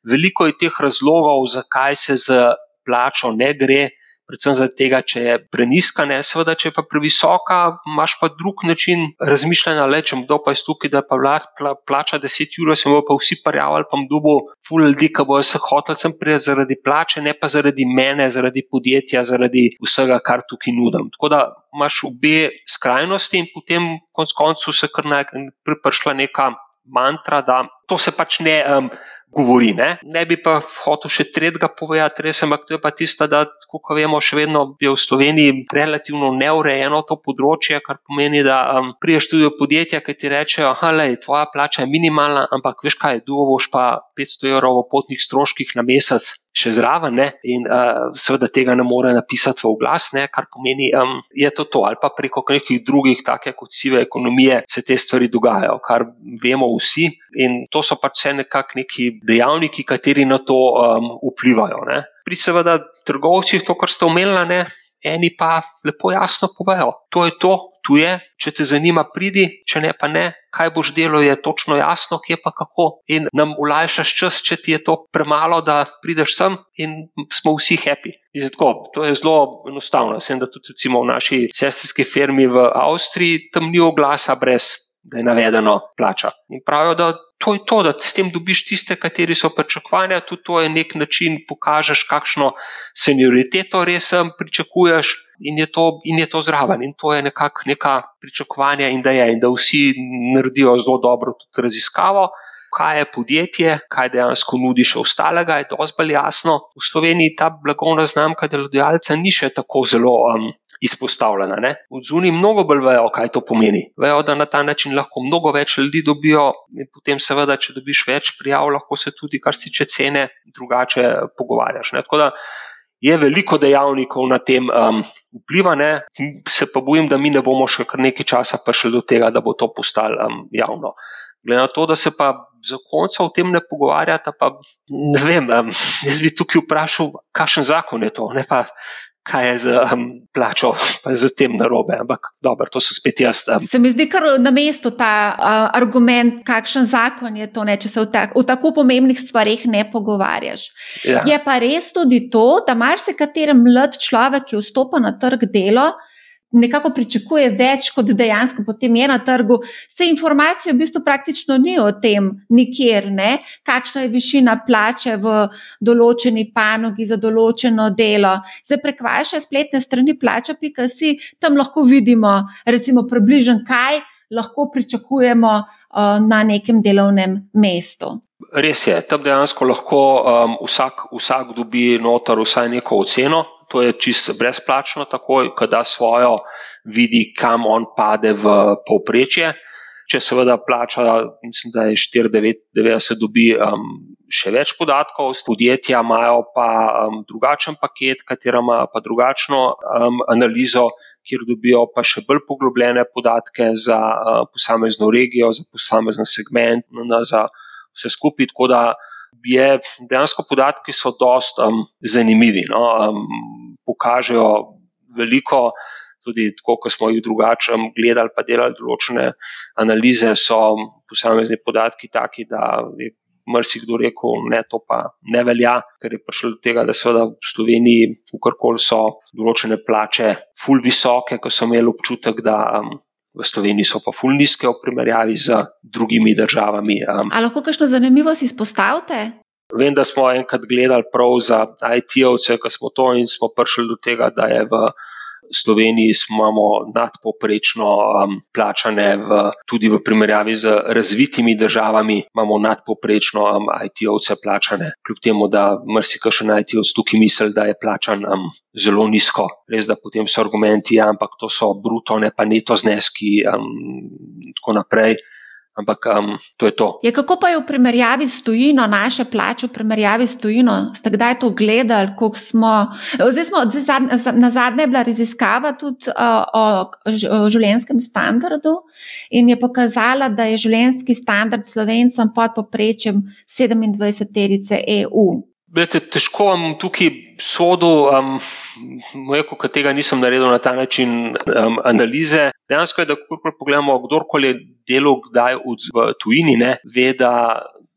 veliko je teh razlogov, zakaj se z plačo ne gre predvsem zaradi tega, če je preniska, ne, seveda, če je pa previsoka, imaš pa drug način razmišljanja, le če kdo pa je tukaj, da pa vlad, pla, plača 10 ur, se bomo pa vsi parjavali, pa bomo ful ljudi, ki bojo se hoteli sem prijeti zaradi plače, ne pa zaradi mene, zaradi podjetja, zaradi vsega, kar tukaj nudim. Tako da imaš obe skrajnosti in potem konc koncu se kar nekaj pripršla neka mantra, da to se pač ne um, govori. Ne? ne bi pa hotel še tretjega povedati, res, ampak to je pa tisto, da, kot vemo, še vedno je v Sloveniji relativno neurejeno to področje, kar pomeni, da um, priješ tudi v podjetja, ki ti rečejo, da je tvoja plača minimalna, ampak veš kaj, duhovoš pa 500 evrov v potnih stroških na mesec. Še zraven, ne? in uh, seveda tega ne more napisati v glas, ne? kar pomeni, um, je to to, ali pa preko nekih drugih, take kot sive ekonomije, se te stvari dogajajo, kar vemo vsi. In to so pač vse nekakšni neki dejavniki, kateri na to um, vplivajo. Ne. Pri seveda trgovcih, to, kar ste omenili, ne, eni pa lepo jasno povejo, to je to, tu je, če te zanima, pridi, če ne pa ne. Kaj boš delo, je točno jasno, kje pa kako. In nam ulajšaš čas, če ti je to premalo, da prideš sem, in smo vsi happy. Tako, to je zelo enostavno. Vem, da tudi v naši sestrski firmi v Avstriji tam ni oglasa brez da je navedeno plača. In pravijo, da to je to, da s tem dobiš tiste, kateri so pričakovanja, tudi to je nek način, pokažeš, kakšno senioriteto res pričakuješ. In je, to, in je to zraven, in to je nekako neka pričakovanja, in da je, in da vsi naredijo zelo dobro tudi raziskavo, kaj je podjetje, kaj dejansko nudi še ostalega, je dosti bolj jasno. V Sloveniji ta blagovna znamka delodajalca ni še tako zelo um, izpostavljena. Ne? Od zunaj mnogo bolj vejo, kaj to pomeni. Vejo, da na ta način lahko mnogo več ljudi dobijo, in potem, seveda, če dobiš več prijav, lahko se tudi, kar se tiče cene, drugače pogovarjaš. Ne? Tako da je veliko dejavnikov na tem um, vpliva, ne? se pa bojim, da mi ne bomo še kar nekaj časa prišli do tega, da bo to postalo um, javno. Glede na to, da se pa za konca o tem ne pogovarjata, pa ne vem, um, jaz bi tukaj vprašal, kakšen zakon je to, ne pa kaj je z um, plačo, pa z tem narobe. Ampak dobro, to so spet jaz. Um. Se mi zdi kar na mestu ta uh, argument, kakšen zakon je to, ne, če se v, tak, v tako pomembnih stvarih ne pogovarjaš. Ja. Je pa res tudi to, da marsikateri mlad človek, ki vstopa na trg dela, nekako pričakuje več, kot dejansko potem je na trgu. Se informacije v bistvu praktično ni o tem, nikjer, ne? kakšna je višina plače v določeni panogi za določeno delo. Zdaj prek vaše spletne strani plača.si tam lahko vidimo, recimo, približno kaj lahko pričakujemo uh, na nekem delovnem mestu. Res je, tam dejansko lahko um, vsak, vsak dobi noter vsaj neko oceno to je čisto brezplačno, takoj, ko da svojo, vidi, kam on pade v povprečje. Če seveda plača, mislim, da je 4,99, dobi um, še več podatkov, podjetja imajo pa um, drugačen paket, katera ima pa drugačno um, analizo, kjer dobijo pa še bolj poglobljene podatke za uh, posamezno regijo, za posamezen segment, no, za vse skupaj. Tako da je dejansko podatki so dosta um, zanimivi, no, um, pokažejo veliko. Tudi, tako, ko smo jih drugače gledali, pa delali določene analize, so posamezni podatki taki, da je marsikdo rekel, da to pa ne velja, ker je prišlo do tega, da seveda v Sloveniji, ukorkoli so določene plače, ful visoke, ko so imeli občutek, da v Sloveniji so pa ful nizke v primerjavi z drugimi državami. Um. Ali lahko kakšno zanimivost izpostavite? Vem, da smo enkrat gledali prav za IT-ovce, ko smo to in smo prišli do tega, da je v Sloveniji imamo nadpoprečno um, plačane, v, tudi v primerjavi z razvitimi državami, imamo nadpoprečno um, IT-ovce plačane, kljub temu, da marsikaj na IT-ovcu tukaj misli, da je plačan um, zelo nizko. Res da potem so argumenti, ja, ampak to so bruto, ne pa neto zneski um, in tako naprej. Ampak um, to je to. Je, kako pa je v primerjavi s tujino, naše plače v primerjavi s tujino? Ste kdaj to gledali? Smo, zdaj smo, zdaj, na zadnje je bila raziskava tudi uh, o, o življenjskem standardu in je pokazala, da je življenjski standard slovencem pod poprečjem 27-terice EU. Bete, težko vam tukaj sodel, um, rekel, da tega nisem naredil na ta način um, analize. Dejansko je, da ko pogledamo, kdorkoli je delal kdaj v tujini, ne, ve, da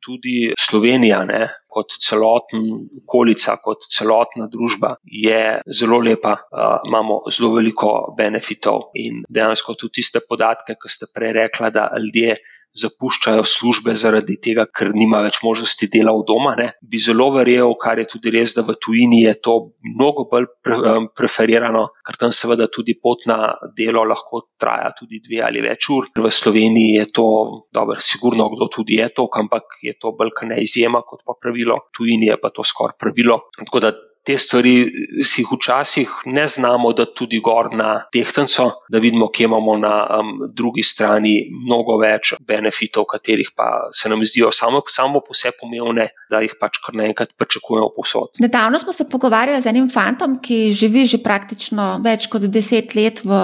tudi Slovenija, ne, kot celotna okolica, kot celotna družba, je zelo lepa. Uh, imamo zelo veliko benefitov in dejansko tudi tiste podatke, ki ste prej rekli, da ljudje zapuščajo službe zaradi tega, ker nima več možnosti dela v doma. Ne. Bi zelo verjel, kar je tudi res, da v tujini je to mnogo bolj pre, um, preferirano, ker tam seveda tudi pot na delo lahko traja tudi dve ali več ur. V Sloveniji je to, dobro, sigurno kdo tudi je to, ampak je to bolj ne izjema kot pa pravilo. Tujini je pa to skoraj pravilo. Tako da te stvari si jih včasih ne znamo, da tudi gor na tehtnico, da vidimo, kje imamo na um, drugi strani mnogo več benefitov, katerih pa se nam zdijo samo, samo po sebi pomembne, da jih pač kar naenkrat pričakujemo posod. Nedavno smo se pogovarjali z enim fantom, ki živi že praktično več kot deset let v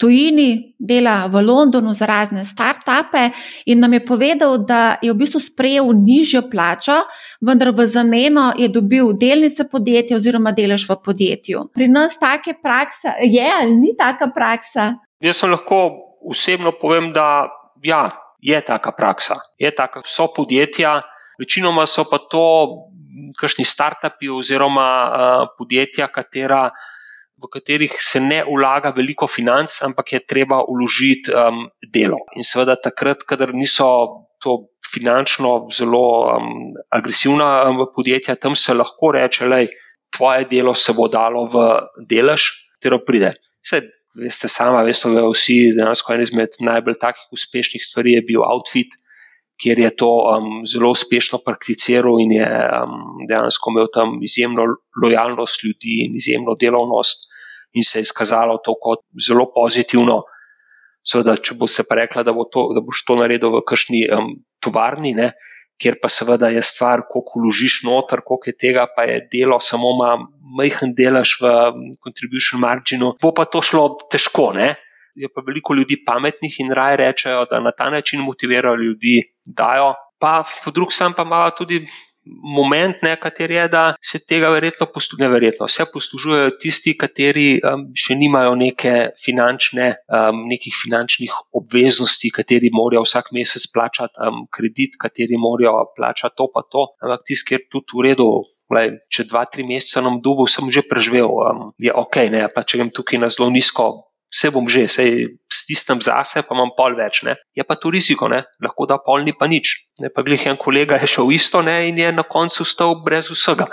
tujini, dela v Londonu za razne start-upe in nam je povedal, da je v bistvu sprejel nižjo plačo, vendar v zameno je dobil delnice podjetja podjetje oziroma delež v podjetju. Pri nas take prakse je ali ni taka praksa? Jaz lahko osebno povem, da ja, je taka praksa. Je taka, so podjetja, večinoma so pa to kakšni start-upi oziroma uh, podjetja, katera. V katerih se ne vlaga veliko financ, ampak je treba uložiti um, delo. In seveda, takrat, kadar niso to finančno zelo um, agresivna um, podjetja, tam se lahko reče, da tvoje delo se bo dalo v delež, katero pride. Vse, veste, sama, veste, da vsi dejansko en izmed najbolj takih uspešnih stvari je bil outfit, kjer je to um, zelo uspešno prakticiral in je um, dejansko imel tam izjemno lojalnost ljudi in izjemno delovnost, in se je izkazalo to kot zelo pozitivno. Seveda, če boste pa rekli, da, bo da boš to naredil v kakšni um, tovarni, ne, kjer pa seveda je stvar, koliko vložiš noter, koliko je tega, pa je delo, samo ima majhen delež v contribution marginu, bo pa to šlo težko. Ne? Je pa veliko ljudi pametnih in raje rečejo, da na ta način motivirajo ljudi, da dajo. Pa po drugi strani pa imajo tudi moment, ne, kater je, da se tega verjetno poslužujejo, verjetno vse poslužujejo tisti, kateri um, še nimajo neke finančne, um, nekih finančnih obveznosti, kateri morajo vsak mesec plačati um, kredit, kateri morajo plačati to pa to. Ampak tisti, kjer tudi v redu. Lej, če dva, tri mesece nam dubu, sem že preživel, um, je ok, ne, pa če grem tukaj na zelo nizko vse bom že, sej stisnem zase, pa imam pol več. Ne. Je pa to riziko, ne. lahko da pol ni pa nič. Ne, pa glih en kolega je šel isto ne, in je na koncu stal brez vsega.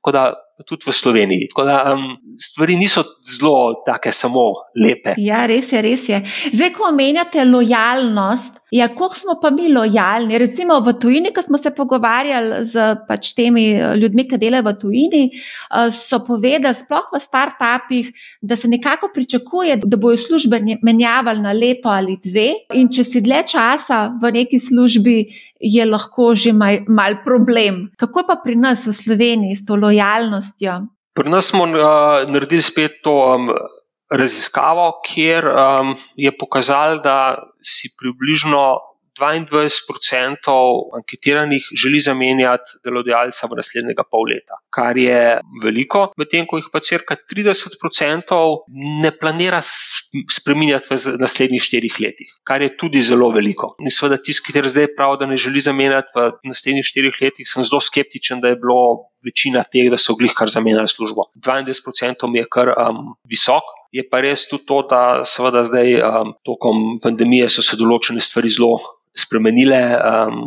Tako da tudi v Sloveniji. Tako da um, stvari niso zelo take samo lepe. Ja, res je, res je. Zdaj, ko omenjate lojalnost, ja, koliko smo pa mi lojalni? Recimo v tujini, ko smo se pogovarjali z pač temi eh, ljudmi, ki delajo v tujini, eh, so povedali, sploh v startupih, da se nekako pričakuje, da bojo službe menjavali na leto ali dve, in če si dlje časa v neki službi, je lahko že mal, mal problem. Kako pa pri nas v Sloveniji s to lojalnostjo? Pri nas smo uh, naredili spet to um, raziskavo, kjer um, je pokazalo, da si približno 22% anketiranih želi zamenjati delodajalca v naslednjega pol leta, kar je veliko, medtem ko jih pa crka 30% ne planira spremenjati v naslednjih štirih letih, kar je tudi zelo veliko. In seveda tisti, ki zdaj pravijo, da ne želi zamenjati v naslednjih štirih letih, sem zelo skeptičen, da je bilo večina teh, da so glih kar zamenjali službo. 22% je kar um, visok. Je pa res tudi to, da seveda zdaj, um, tokom pandemije, so se določene stvari zelo spremenile, um,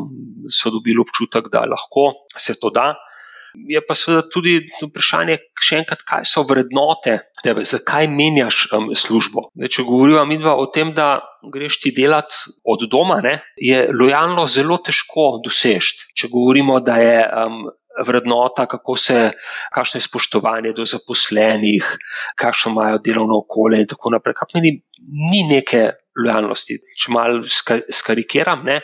so dobili občutek, da lahko se to da. Je pa seveda tudi vprašanje, še enkrat, kaj so vrednote tebe, zakaj menjaš um, službo. Ne, če govorimo mi dva o tem, da greš ti delati od doma, ne, je lojalno zelo težko doseči. Če govorimo, da je um, vrednota, kako se, kakšno je spoštovanje do zaposlenih, kakšno imajo delovno okolje in tako naprej. Kar meni ni neke lojalnosti. Če malo skarikiram, ne,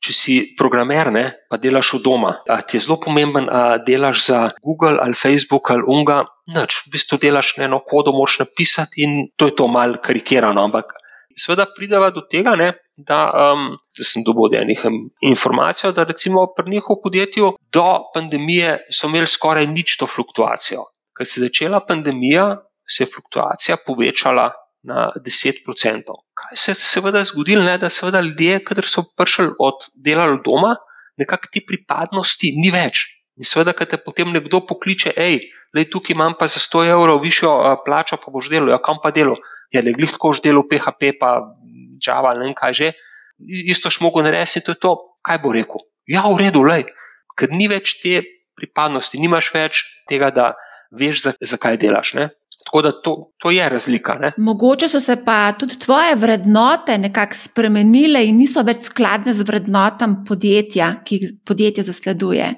če si programer, ne, pa delaš od doma, a ti je zelo pomemben, da delaš za Google ali Facebook ali Unga. Noč, v bistvu delaš eno kodo, moš napisati in to je to malo karikirano. Ampak seveda prideva do tega, ne, da, um, sem dobil enih informacij, da recimo pri njihovem podjetju do pandemije so imeli skoraj ničto fluktuacijo. Ker se je začela pandemija, se je fluktuacija povečala na 10%. Kaj se je seveda zgodilo, ne? da seveda ljudje, ki so prišli od dela od doma, nekako ti pripadnosti ni več. In seveda, ker te potem nekdo pokliče, hej, le tukaj imam pa za 100 evrov višjo plačo, pa boš delal, ja, kam pa delo. Ja, le glih tako už delo PHP, pa Java, ne vem kaj že. Isto šmogo narediti, to je to, kaj bo rekel. Ja, v redu, le, ker ni več te pripadnosti, nimaš več tega, da veš, zakaj za delaš. Ne? Tako da to, to je razlika. Ne? Mogoče so se pa tudi tvoje vrednote nekako spremenile in niso več skladne z vrednotami podjetja, ki jih podjetje zasleduje.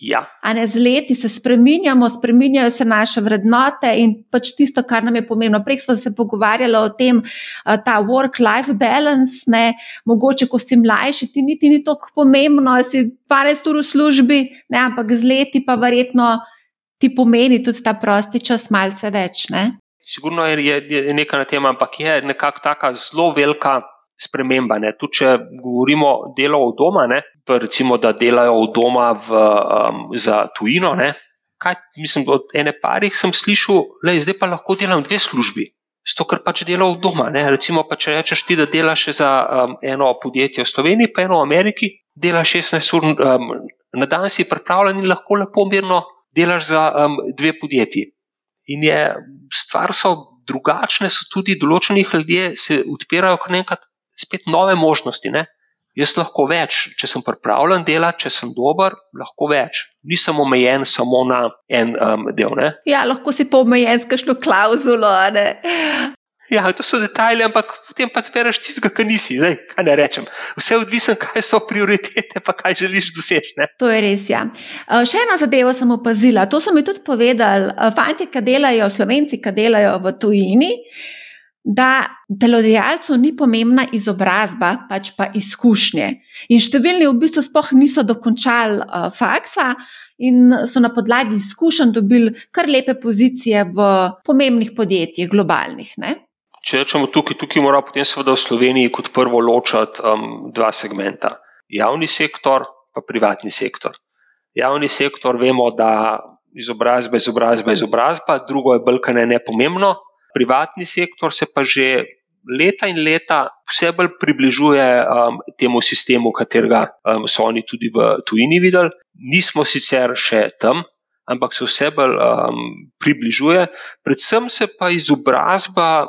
Ja. A ne z leti se spremenjamo, spremenjajo se naše vrednote in pač tisto, kar nam je pomembno. Prej smo se pogovarjali o tem, ta work-life balance. Ne? Mogoče, ko si mlajši, ti niti ni tako pomembno, da si 12 ur v službi, ne? ampak z leti pa verjetno ti pomeni tudi ta prosti čas malce več. Ne? Sigurno je, je, je nekaj na tem, ampak je nekako tako zelo velika sprememba. Ne? Tudi če govorimo o delu od doma, ne? recimo, da delajo od doma v, um, za tujino. Ne? Kaj, mislim, od ene parih sem slišal, da zdaj pa lahko delam dve službi. Zato, ker pač delajo od doma. Ne? Recimo, pa če rečeš ti, da delaš za um, eno podjetje v Sloveniji, pa eno v Ameriki, delaš 16 ur um, na dan, si pripravljen in lahko lepo mirno delaš za um, dve podjetji. In je stvar so drugačne, so tudi določeni ljudje, se odpirajo kar nekaj spet nove možnosti. Ne? Jaz lahko več, če sem pripravljen delati, če sem dober, lahko več. Nisem omejen samo na en um, del. Ne? Ja, lahko si pa omejen s kakšno klauzulo. Ja, to so detajli, ampak potem pa zbereš tistega, kar nisi. Zdaj, kaj ne rečem. Vse je odvisno, kaj so prioritete, pa kaj želiš doseči. Ne? To je res. Ja. Uh, še eno zadevo sem opazila. To so mi tudi povedali, uh, fanti, ki delajo, slovenci, ki delajo v tujini. Da delodajalcu ni pomembna izobrazba, pač pa izkušnje. In številni v bistvu sploh niso dokončali uh, faksa in so na podlagi izkušenj dobili kar lepe pozicije v pomembnih podjetjih, globalnih. Ne? Če rečemo tukaj, tukaj moramo potem seveda v Sloveniji kot prvo ločiti um, dva segmenta: javni sektor in privatni sektor. Javni sektor vemo, da izobrazba, izobrazba, izobrazba, drugo je bolj kaj ne pomembno. Privatni sektor se pa že leta in leta vse bolj približuje um, temu sistemu, katerega um, so oni tudi v tujini videli. Nismo sicer še tam, ampak se vse bolj um, približuje. Predvsem se pa izobrazba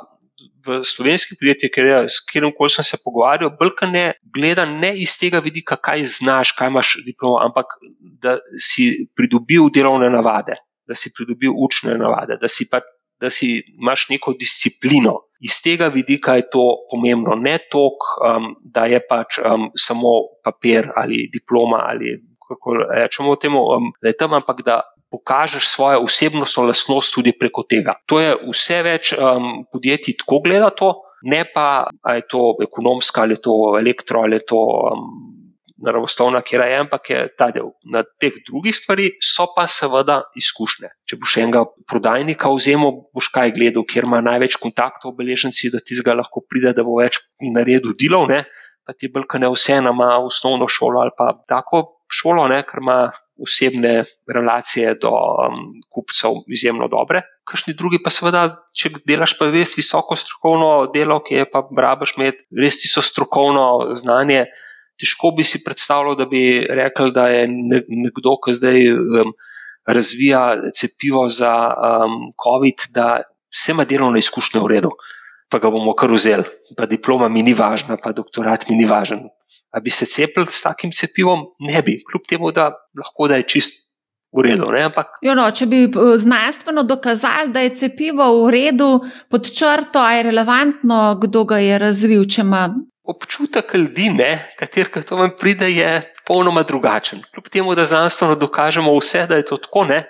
v slovenskih podjetjih, ker je, s katerim koli sem se pogovarjal, brka ne gleda ne iz tega vidika, kaj znaš, kaj imaš diplomo, ampak da si pridobil delovne navade. da si pridobil učne navade, da si, pa, da si imaš neko disciplino. Iz tega vidika je to pomembno, ne toliko, um, da je pač um, samo papir ali diploma ali kako rečemo temu, um, da je tam, ampak da pokažeš svojo osebnostno lastnost tudi preko tega. To je vse več um, podjetij tako gleda to, ne pa, ali je to ekonomska, ali je to elektro, ali je to um, naravoslovna, kjer je, ampak je ta del. Na teh drugih stvarih so pa seveda izkušnje. Če boš enega prodajnika vzel, boš kaj gledal, kjer ima največ kontaktov, obeleženci, da ti zga lahko pride, da bo več naredil delov, ne? pa ti bolj, ne vse, ima osnovno šolo ali pa tako šolo, ne? ker ima osebne relacije do um, kupcev izjemno dobre. Kakšni drugi pa seveda, če delaš pa res visoko strokovno delo, ki je pa rabaš imeti res tisto strokovno znanje, težko bi si predstavljal, da bi rekel, da je nekdo, ki zdaj um, razvija cepivo za um, COVID, da vse ima delovne izkušnje v redu. Pa ga bomo kar vzeli, pa diploma mi ni važna, pa doktorat mi ni važen. A bi se cepili s takim cepivom? Ne bi, kljub temu, da lahko da je čist v redu. Ampak... Jo, no, če bi eh, znanstveno dokazali, da je cepivo v redu, pod črto, je relevantno, kdo ga je razvil. Ima... Občutek ljudi, kater to vam pride, je popolnoma drugačen. Kljub temu, da znanstveno dokažemo vse, da je to tako, ne?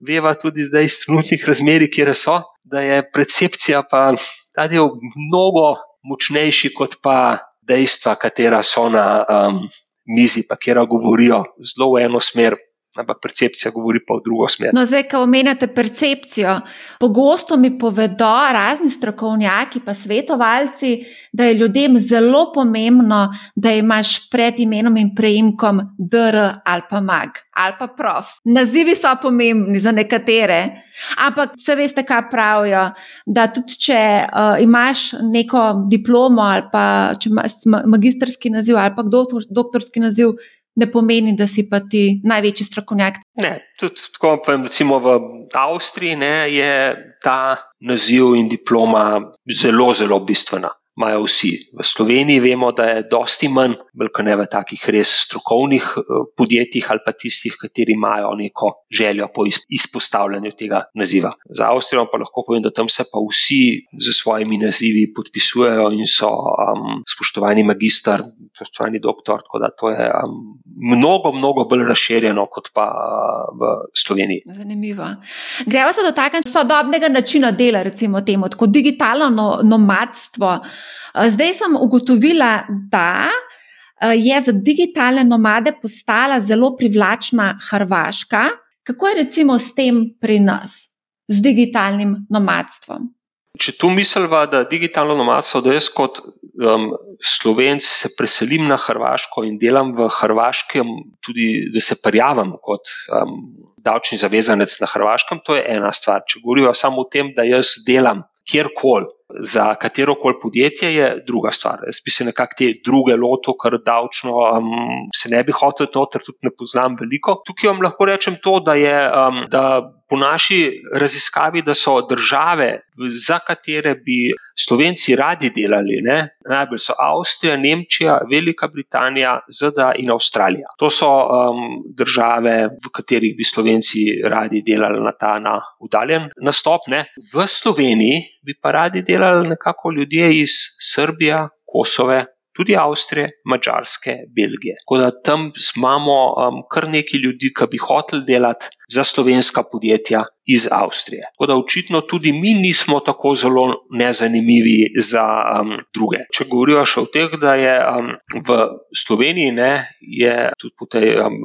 veva tudi zdaj iz trenutnih razmer, kjer so, da je percepcija pa ta del mnogo močnejši kot pa dejstva, katera so na um, mizi, pa kera govorijo zelo v eno smer, ampak percepcija govori pa v drugo smer. No, zdaj, ko omenjate percepcijo, pogosto mi povedo razni strokovnjaki, pa svetovalci, da je ljudem zelo pomembno, da imaš pred imenom in preimkom DR ali pa mag ali pa prof. Nazivi so pomembni za nekatere. Ampak, vse veste, kaj pravijo. Da tudi, če uh, imaš neko diplomo ali pa če imaš magistrski naziv ali pa doktor, doktorski naziv, ne pomeni, da si pa ti največji strokovnjak. Ne, tudi tako, recimo v Avstriji ne, je ta naziv in diploma zelo, zelo bistvena imajo vsi. V Sloveniji vemo, da je dosti manj, veliko ne v takih res strokovnih eh, podjetjih ali pa tistih, kateri imajo neko željo po izpostavljanju tega naziva. Za Avstrijo pa lahko povem, da tam se pa vsi z svojimi nazivi podpisujejo in so um, spoštovani magistr, spoštovani doktor, tako da to je um, mnogo, mnogo bolj razširjeno kot pa uh, v Sloveniji. Zanimivo. Gremo se dotakniti sodobnega načina dela, recimo temu, kot digitalno no, nomadstvo. Eh, zdaj sem ugotovila, da eh, je za digitalne nomade postala zelo privlačna Hrvaška. Kako je recimo s tem pri nas, z digitalnim nomadstvom? Če tu misliva, da je digitalno nomadstvo, da jaz kot um, slovenc se preselim na Hrvaško in delam v Hrvaškem, tudi da se prijavim kot um, davčni zavezanec na Hrvaškem, to je ena stvar. Če govorijo samo o tem, da jaz delam kjerkoli za katero koli podjetje, je druga stvar. Jaz bi se nekako te druge lotil, kar davčno um, se ne bi hotel to, ker tudi ne poznam veliko. Tukaj vam lahko rečem to, da je. Um, da Po naši raziskavi, da so države, za katere bi Slovenci radi delali, ne? najbolj so Avstrija, Nemčija, Velika Britanija, ZDA in Avstralija. To so um, države, v katerih bi Slovenci radi delali na ta na udaljen nastop. Ne? V Sloveniji bi pa radi delali nekako ljudje iz Srbije, Kosove, tudi Avstrije, Mačarske, Belgije. Tako da tam imamo um, kar nekaj ljudi, ki bi hoteli delati za slovenska podjetja iz Avstrije. Tako da očitno tudi mi nismo tako zelo nezanimivi za um, druge. Če govorijo še o tem, da je um, v Sloveniji, ne, je tudi po tej um,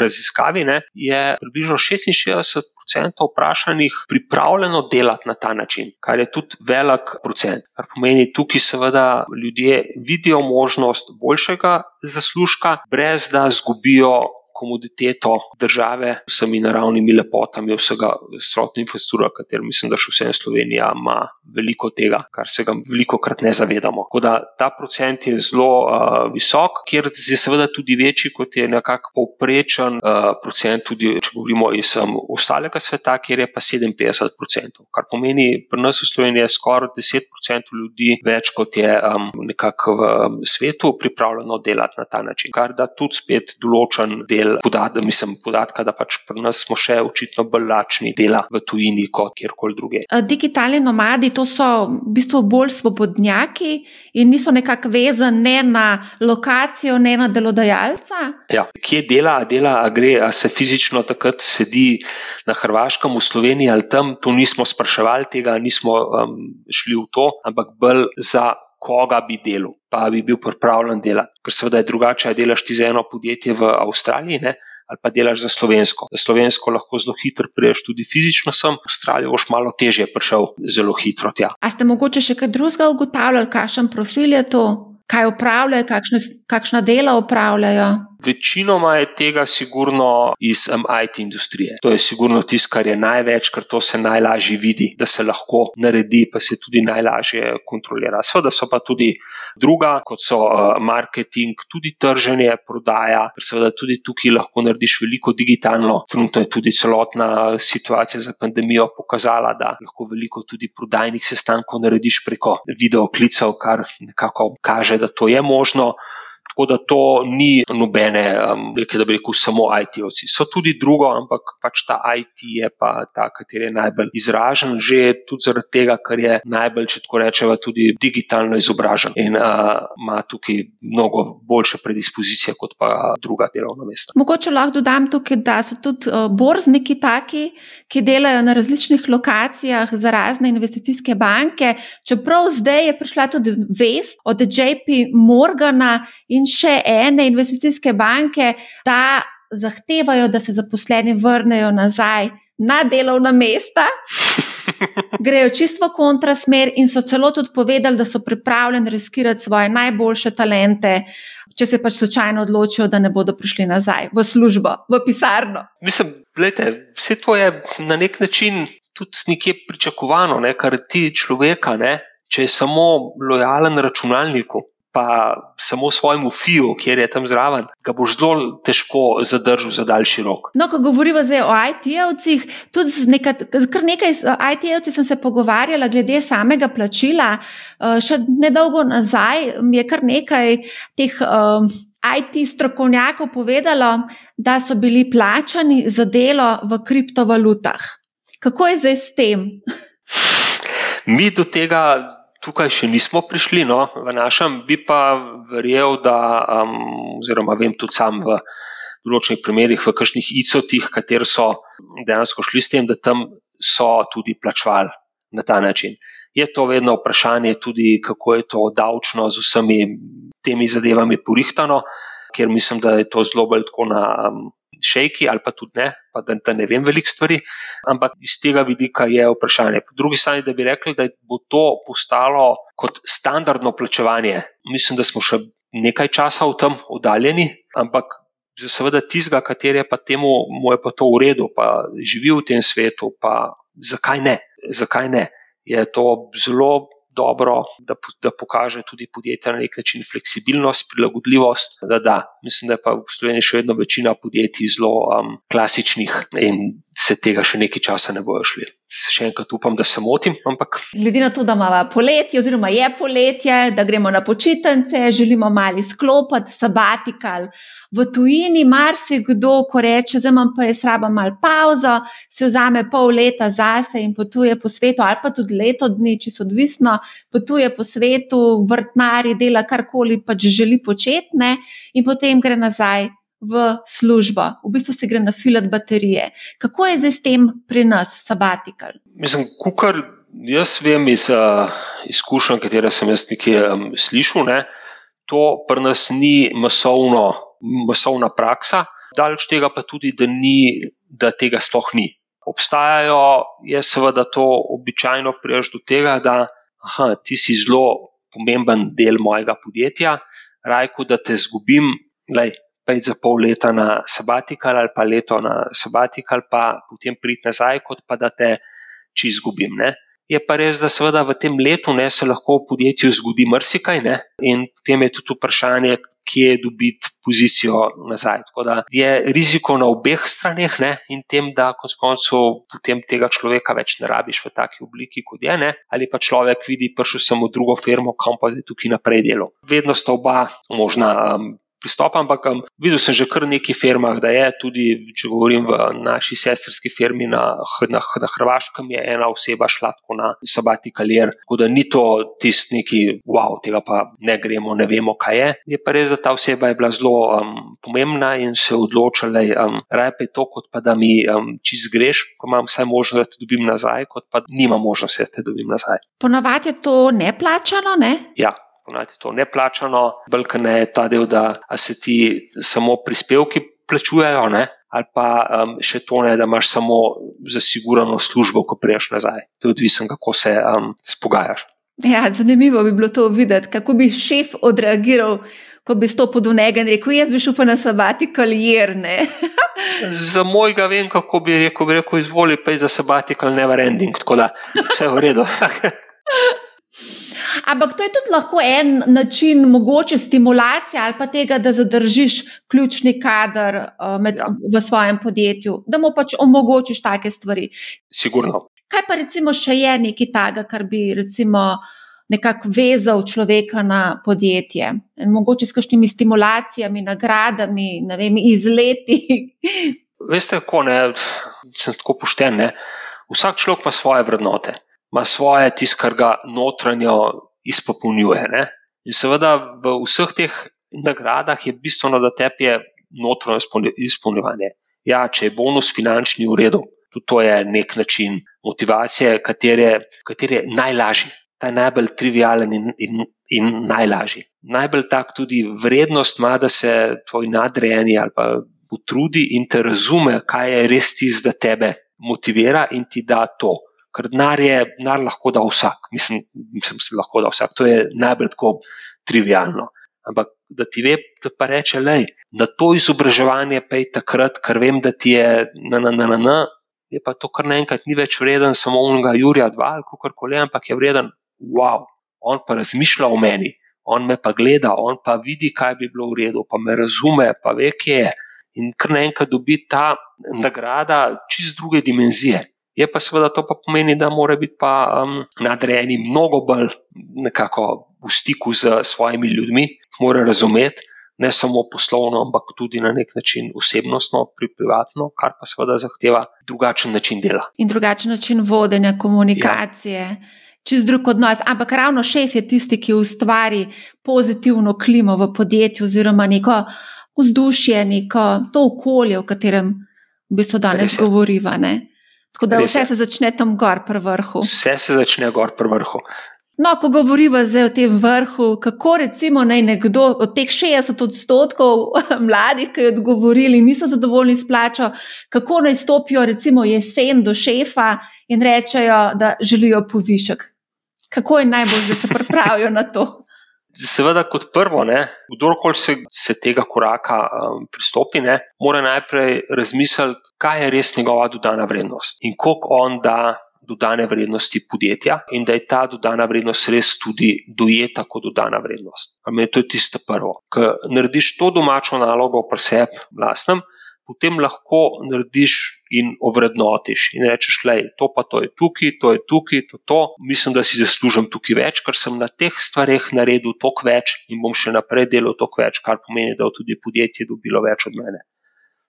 raziskavi, ne, je približno 66% vprašanih pripravljeno delati na ta način, kar je tudi velik procent. Kar pomeni, tukaj seveda ljudje vidijo možnost boljšega zaslužka, brez da zgubijo komoditeto države, vsemi naravnimi lepotami, vsega strotne infrastrukture, katero mislim, da še vse Slovenija ima veliko tega, kar se ga veliko krat ne zavedamo. Tako da ta procent je zelo uh, visok, kjer je seveda tudi večji, kot je nekako povprečen uh, procent, tudi če govorimo iz um, ostalega sveta, kjer je pa 57 procentov. Kar pomeni, pri nas v Sloveniji je skoraj 10 procentov ljudi več, kot je um, nekako v um, svetu pripravljeno delati na ta način. Kar da tudi spet določen del imeli podatka, mislim, podatka, da pač pri nas smo še očitno bolj lačni dela v tujini kot kjerkoli druge. Digitalni nomadi, to so v bistvu bolj svobodnjaki in niso nekako vezani ne na lokacijo, ne na delodajalca. Ja, kje dela, dela, a gre, a se fizično takrat sedi na Hrvaškem, v Sloveniji ali tam, to nismo spraševali, tega nismo um, šli v to, ampak bolj za koga bi delal, pa bi bil pripravljen delati. Ker seveda je drugače, da delaš ti za eno podjetje v Avstraliji. Ne? Ali pa delaš za slovensko. Za slovensko lahko zelo hitro priješ tudi fizično sem, v Avstralijo boš malo težje prišel zelo hitro tja. A ste mogoče še kaj drugega ugotavljali, kakšen profil je to, kaj upravljajo, kakšne, kakšna dela upravljajo? Večinoma je tega sigurno iz um, IT industrije. To je sigurno tisto, kar je največ, ker to se najlažje vidi, da se lahko naredi, pa se tudi najlažje kontrolira. Seveda so pa tudi druga, kot so uh, marketing, tudi trženje, prodaja, ker seveda tudi tukaj lahko narediš veliko digitalno. Trenutno je tudi celotna situacija za pandemijo pokazala, da lahko veliko tudi prodajnih sestankov narediš preko videoklicev, kar nekako kaže, da to je možno. Tako da to ni nobene, um, da bi rekel, samo IT-ovci. So tudi drugo, ampak pač ta IT je pa ta, ki je najbolj izražen, že tudi zaradi tega, ker je najbolj, če tako rečemo, tudi digitalno izobražen in uh, ima tukaj mnogo boljše predispozicije kot pa druga delovna mesta. Mogoče lahko dodam tukaj, da so tudi uh, borzniki taki, ki delajo na različnih lokacijah za razne investicijske banke. Čeprav zdaj je prišla tudi vest od JP Morgana in še ene investicijske banke, da zahtevajo, da se zaposleni vrnejo nazaj na delovna mesta. Grejo čisto v kontrasmer in so celo tudi povedali, da so pripravljeni riskirati svoje najboljše talente, če se pač slučajno odločijo, da ne bodo prišli nazaj v službo, v pisarno. Mislim, gledajte, vse to je na nek način tudi nekje pričakovano, ne? kar ti človeka, ne? če je samo lojalen računalniku, pa samo svojemu FIU, kjer je tam zraven, ga boš zelo težko zadržal za daljši rok. No, ko govorimo zdaj o IT-jevcih, tudi z nekaj, kar nekaj IT-jevci sem se pogovarjala glede samega plačila. Eh, še nedolgo nazaj mi je kar nekaj teh. Um, IT strokovnjakov povedalo, da so bili plačani za delo v kriptovalutah. Kako je zdaj s tem? Mi do tega tukaj še nismo prišli, no, v našem, bi pa verjel, da, um, oziroma vem tudi sam v določenih primerih, v kakšnih ICO-tih, kateri so dejansko šli s tem, da tam so tudi plačvali na ta način. Je to vedno vprašanje, tudi kako je to davčno z vsemi temi zadevami porihtano, ker mislim, da je to zelo bolj tako na um, šejki ali pa tudi ne, pa da, da ne vem veliko stvari, ampak iz tega vidika je vprašanje. Po drugi strani, da bi rekli, da bo to postalo kot standardno plačevanje, mislim, da smo še nekaj časa v tem oddaljeni, ampak. Seveda, tizga, kater je pa temu, mu je pa to v redu, pa živi v tem svetu, pa zakaj ne? Zakaj ne? Je to zelo dobro, da, da pokaže tudi podjetja na nek način fleksibilnost, prilagodljivost. Da, da. Mislim, da je pa v Sloveniji še vedno večina podjetij zelo um, klasičnih in se tega še nekaj časa ne bojo šli. Še enkrat upam, da se motim. Ampak... Glede na to, da imamo poletje, oziroma je poletje, da gremo na počitnice, želimo malo sklopiti, sabatikal. V tujini marsikdo, ko reče, da imam pa jaz raba malo pauzo, se vzame pol leta zase in potuje po svetu, ali pa tudi leto dni, če so odvisno, potuje po svetu, vrtnari, dela karkoli pač želi početi, in potem gre nazaj v službo, v bistvu se gre na filat baterije. Kako je zdaj s tem pri nas, sabatikal? Mislim, kukar jaz vem iz uh, izkušenj, katere sem jaz nekje um, slišal, ne, to pri nas ni masovno, masovna praksa, daleč tega pa tudi, da, ni, da tega sploh ni. Obstajajo, je seveda to običajno prijaš do tega, da aha, ti si zelo pomemben del mojega podjetja, rajko, da te zgubim, lej, pet za pol leta na sabatikal ali pa leto na sabatikal, pa potem priti nazaj, kot pa da te či izgubim. Ne? Je pa res, da seveda v tem letu ne, se lahko v podjetju zgodi marsikaj ne? in potem je tudi vprašanje, kje dobiti pozicijo nazaj. Tako da je riziko na obeh straneh ne? in tem, da konec koncev potem tega človeka več ne rabiš v taki obliki, kot je, ne? ali pa človek vidi, prišel sem v drugo firmo, kam pa je tukaj naprej delo. Vedno sta oba možna. Um, pristop, ampak um, videl sem že kar nekaj firmah, da je tudi, če govorim v naši sestrski firmi na, na, na Hrvaškem, je ena oseba šla tako na sabati kalier. Tako da ni to tisti neki, wow, tega pa ne gremo, ne vemo, kaj je. Je pa res, da ta oseba je bila zelo um, pomembna in se odločila, da um, raje pa je to, kot pa da mi um, čist greš, ko imam vsaj možnost, da te dobim nazaj, kot pa nima možnosti, da te dobim nazaj. Ponavadi je to neplačano, ne? Ja. Ponavadi je to neplačano, brkane je ta del, da se ti samo prispevki plačujejo, ne? ali pa um, še to ne, da imaš samo zasigurano službo, ko priješ nazaj. To je odvisno, kako se um, spogajaš. Ja, zanimivo bi bilo to videti, kako bi šef odreagiral, ko bi stopil do njega in rekel: Jaz bi šel pa na sabati kalijerne. za mojega vem, kako bi rekel, bi rekel izvoli pa je za sabati kal never ending, tako da vse je v redu. Ampak to je tudi lahko en način, mogoče stimulacije ali pa tega, da zadržiš ključni kader uh, med, ja. v svojem podjetju, da mu pač omogočiš take stvari. Sigurno. Kaj pa recimo še je nekaj takega, kar bi recimo nekako vezal človeka na podjetje? In mogoče s kakšnimi stimulacijami, nagradami, vem, izleti. Veste, kako ne, sem tako pošten. Ne? Vsak človek ima svoje vrednote, ima svoje tisto, kar ga notranjo izpopolnjuje. Ne? In seveda v vseh teh nagradah je bistveno, da tebi je notranje izpolnjevanje. Ja, če je bonus finančni v redu, tudi to je nek način motivacije, kateri je najlažji, ta je najbolj trivialen in, in, in najlažji. Najbolj tak tudi vrednost ima, da se tvoj nadrejeni ali pa potrudi in te razume, kaj je res tisto, da tebe motivira in ti da to. Ker denar je, denar lahko da vsak, mislim, mislim, da lahko da vsak, to je najbolj tako trivialno. Ampak da ti ve, da pa reče, da na to izobraževanje pej takrat, ker vem, da ti je na, na, na, na, na je pa to kar naenkrat ni več vreden samo unega Jurija 2 ali kako koli, ampak je vreden, wow, on pa razmišlja o meni, on me pa gleda, on pa vidi, kaj bi bilo v redu, pa me razume, pa ve, kje je. In kar naenkrat dobi ta nagrada čist druge dimenzije. Je pa seveda to pa pomeni, da mora biti pa um, nadrejeni mnogo bolj nekako v stiku z svojimi ljudmi, mora razumeti ne samo poslovno, ampak tudi na nek način osebnostno, pri privatno, kar pa seveda zahteva drugačen način dela. In drugačen način vodenja, komunikacije. Ja. Čez drug odnos, ampak ravno šef je tisti, ki ustvari pozitivno klimo v podjetju, oziroma neko vzdušje, neko to okolje, v katerem v bistvu danes govoriva. Tako da vse se začne tam gor, pri vrhu. Vse se začne gor, pri vrhu. No, ko govorimo zdaj o tem vrhu, kako recimo naj nekdo od teh 60 odstotkov mladih, ki je odgovorili, niso zadovoljni s plačo, kako naj stopijo recimo jesen do šefa in rečejo, da želijo povišek. Kako je najbolj, da se pripravijo na to? Seveda, kot prvo, ne, kdorkoli se, se tega koraka um, pristopi, ne, mora najprej razmisliti, kaj je res njegova dodana vrednost in koliko on da dodane vrednosti podjetja in da je ta dodana vrednost res tudi dojeta kot dodana vrednost. Ampak to je tisto prvo. Ker narediš to domačo nalogo pri sebi, vlastnem, potem lahko narediš in ovrednotiš in rečeš, da je to pa to je tukaj, to je tukaj, to je to. Mislim, da si zaslužim tukaj več, ker sem na teh stvareh naredil toliko več in bom še naprej delal toliko več, kar pomeni, da bo tudi podjetje dobilo več od mene.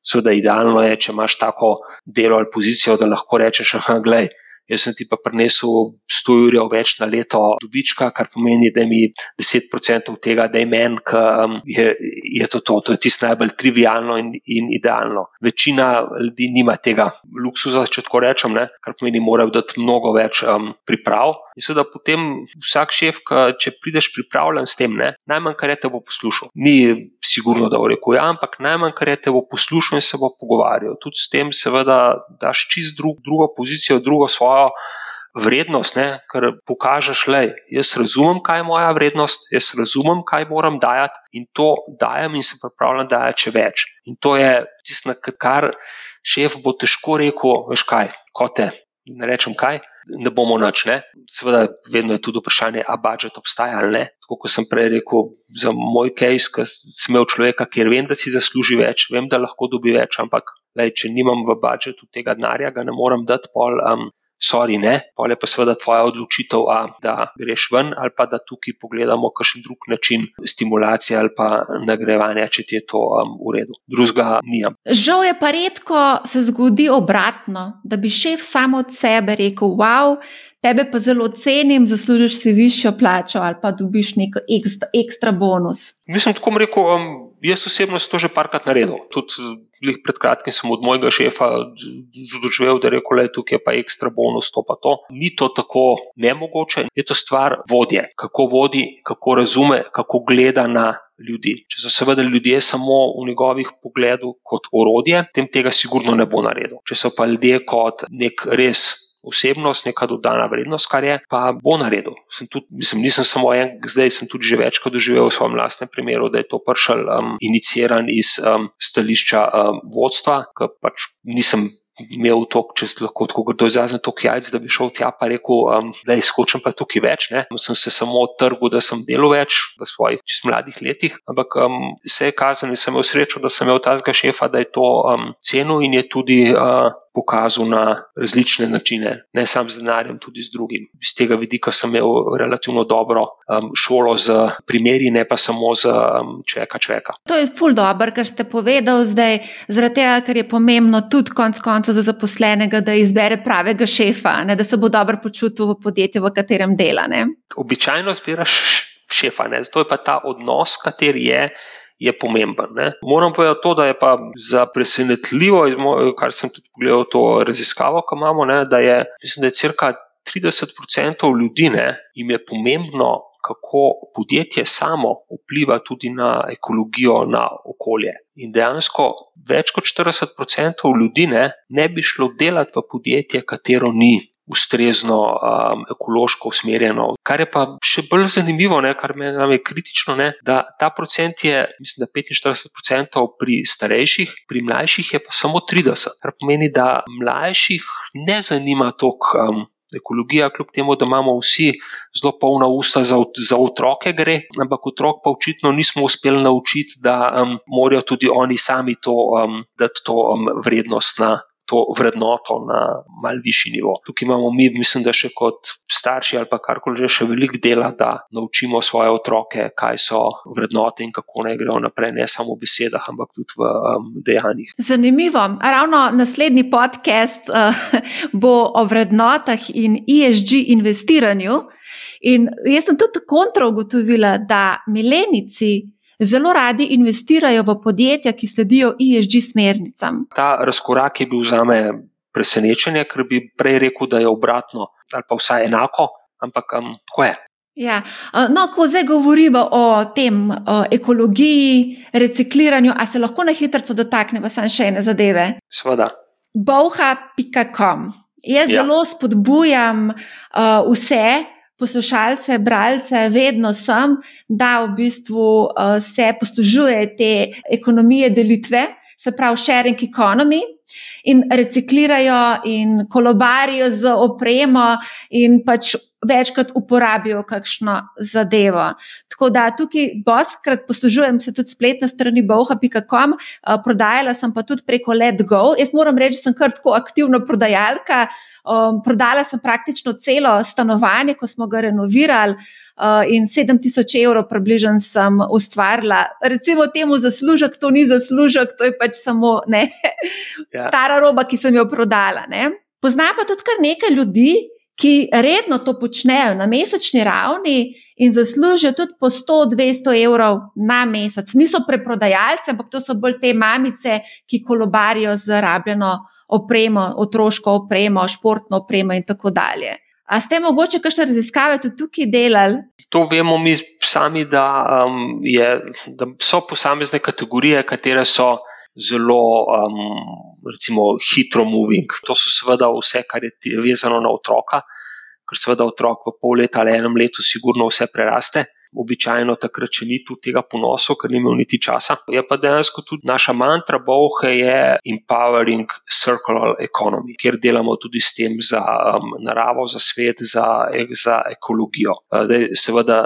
Seveda, idealno je, če imaš tako delo ali pozicijo, da lahko rečeš, ah, gledaj jaz sem ti pa prinesel 100 ur več na leto dobička, kar pomeni, da mi 10% tega, da je meni, um, je, je to to. To je tisto najbolj trivialno in, in idealno. Večina ljudi nima tega luksuza, če tako rečem, ne? kar pomeni, morajo dati mnogo več um, priprav. In seveda potem vsak šef, če prideš pripravljen s tem, ne? najmanj kar je te bo poslušal. Ni sigurno, da bo rekel ja, ampak najmanj kar je te bo poslušal in se bo pogovarjal. Tudi s tem, seveda, daš čist drug, drugo pozicijo, drugo svojo svojo vrednost, ne, ker pokažeš, da jaz razumem, kaj je moja vrednost, jaz razumem, kaj moram dajati in to dajem in se pripravljam dajati še več. In to je tisto, kar šef bo težko rekel, veš kaj, kote. Ne rečem kaj, ne bomo noč. Ne? Seveda, vedno je tudi vprašanje, ali budžet obstaja ali ne. Tako kot sem prej rekel, za moj case, ki sem imel človeka, ker vem, da si zasluži več, vem, da lahko dobi več, ampak lej, če nimam v budžetu tega denarja, ga ne morem dati pol. Um, sorry, ne, pa je pa seveda tvoja odločitev, a, da greš ven ali pa da tukaj pogledamo kakšen drug način stimulacije ali pa nagrajevanja, če ti je to um, v redu. Drugega nijam. Žal je pa redko se zgodi obratno, da bi šef samo od sebe rekel: Wow, tebe pa zelo cenim, zaslužiš si višjo plačo ali pa dobiš nek ekstra, ekstra bonus. Mislim, tako rekel. Um, Jaz osebno sem to že parkrat naredil. Tudi pred kratkim sem od mojega šefa doživel, da je rekel, da je tukaj pa ekstra bonus, to pa to. Ni to tako nemogoče, je to stvar vodje, kako vodi, kako razume, kako gleda na ljudi. Če so seveda ljudje samo v njegovih pogledih kot orodje, tem tega sigurno ne bo naredil. Če so pa ljudje kot nek res osebnost, neka dodana vrednost, kar je, pa bo naredil. Sem tudi, mislim, nisem samo en, zdaj sem tudi že večkrat doživel v svojem lastnem primeru, da je to prišel um, iniciran iz um, stališča um, vodstva, ker pač nisem. Imel to, če lahko tako grdo izrazim, to jajc, da bi šel tja in rekel, um, da je skočen pa tukaj več. Ne. Sem se samo odtrgal, da sem delal več v svojih čist mladih letih, ampak um, se je kazalo in sem imel srečo, da sem imel tazga šefa, da je to um, cenil in je tudi uh, pokazal na različne načine, ne samo z denarjem, tudi z drugim. Z tega vidika sem imel relativno dobro um, šolo z primeri, ne pa samo z um, čeka čeka. To je ful dobro, kar ste povedali zdaj, zaradi tega, ker je pomembno tudi konec koncev za zaposlenega, da izbere pravega šefa, ne, da se bo dobro počutil v podjetju, v katerem dela. Ne. Običajno zbiraš šefa, ne. zato je pa ta odnos, kater je je pomemben. Ne. Moram povedati to, da je pa za presenetljivo, kar sem tudi pogledal, to raziskavo, ki imamo, ne, da je, mislim, da je crka 30% ljudi, ne, jim je pomembno, kako podjetje samo vpliva tudi na ekologijo, na okolje. In dejansko več kot 40% ljudi ne, ne bi šlo delati v podjetje, katero ni ustrezno um, ekološko usmerjeno. Kar je pa še bolj zanimivo, ne, kar me je kritično, ne, da ta procent je, mislim, da 45% pri starejših, pri mlajših je pa samo 30%. Kar pomeni, da mlajših ne zanima toliko. Um, Ekologija, kljub temu, da imamo vsi zelo polna usta za, za otroke, gre, ampak otrok pa očitno nismo uspeli naučiti, da um, morajo tudi oni sami to, um, dati to um, vrednost na to vrednoto na mal višji nivo. Tukaj imamo mi, mislim, da še kot starši ali pa karkoli že še veliko dela, da naučimo svoje otroke, kaj so vrednote in kako naj grejo naprej, ne samo v besedah, ampak tudi v um, dejanjih. Zanimivo. Ravno naslednji podcast uh, bo o vrednotah in ESG investiranju. In jaz sem tudi kontra ugotovila, da milenici zelo radi investirajo v podjetja, ki sledijo ESG smernicam. Ta razkorak je bil za me presenečenje, ker bi prej rekel, da je obratno ali pa vsaj enako, ampak um, tako je. Ja. No, ko zdaj govorimo o tem, o ekologiji, recikliranju, a se lahko na hitro dotaknemo samo še ene zadeve? Sveda. Bauha.com. Jaz ja. zelo spodbujam uh, vse, poslušalce, bralce, vedno sem, da v bistvu uh, se poslužuje te ekonomije delitve, se pravi sharing economy. In reciklirajo, in kolobarijo z opremo, in pač večkrat uporabijo kakšno zadevo. Tako da tukaj, doskrat poslužujem se tudi spletne strani boha.com, uh, prodajala sem pa tudi preko Let Go. Jaz moram reči, da sem kar tako aktivna prodajalka. Um, prodala sem praktično celo stanovanje, ko smo ga renovirali, uh, in 7000 evrov približno sem ustvarila. Recimo temu zaslužek, to ni zaslužek, to je pač samo ne, ja. stara roba, ki sem jo prodala. Ne. Pozna pa tudi kar nekaj ljudi, ki redno to počnejo na mesečni ravni in zaslužijo tudi po 100-200 evrov na mesec. Niso preprodajalci, ampak to so bolj te mamice, ki kolobarijo z rabljeno opremo, otroško opremo, športno opremo in tako dalje. A ste mogoče kakšne raziskave tudi tukaj delali? To vemo mi sami, da, um, je, da so posamezne kategorije, katere so zelo, um, recimo, hitro moving. To so seveda vse, kar je vezano na otroka, ker seveda otrok v pol leta ali enem letu sigurno vse preraste. Običajno takrat, če ni tu tega ponosa, ker ni imel niti časa. Je pa dejansko tudi naša mantra Bohe je Empowering Circular Economy, kjer delamo tudi s tem za um, naravo, za svet, za, za ekologijo. Uh, dej, seveda,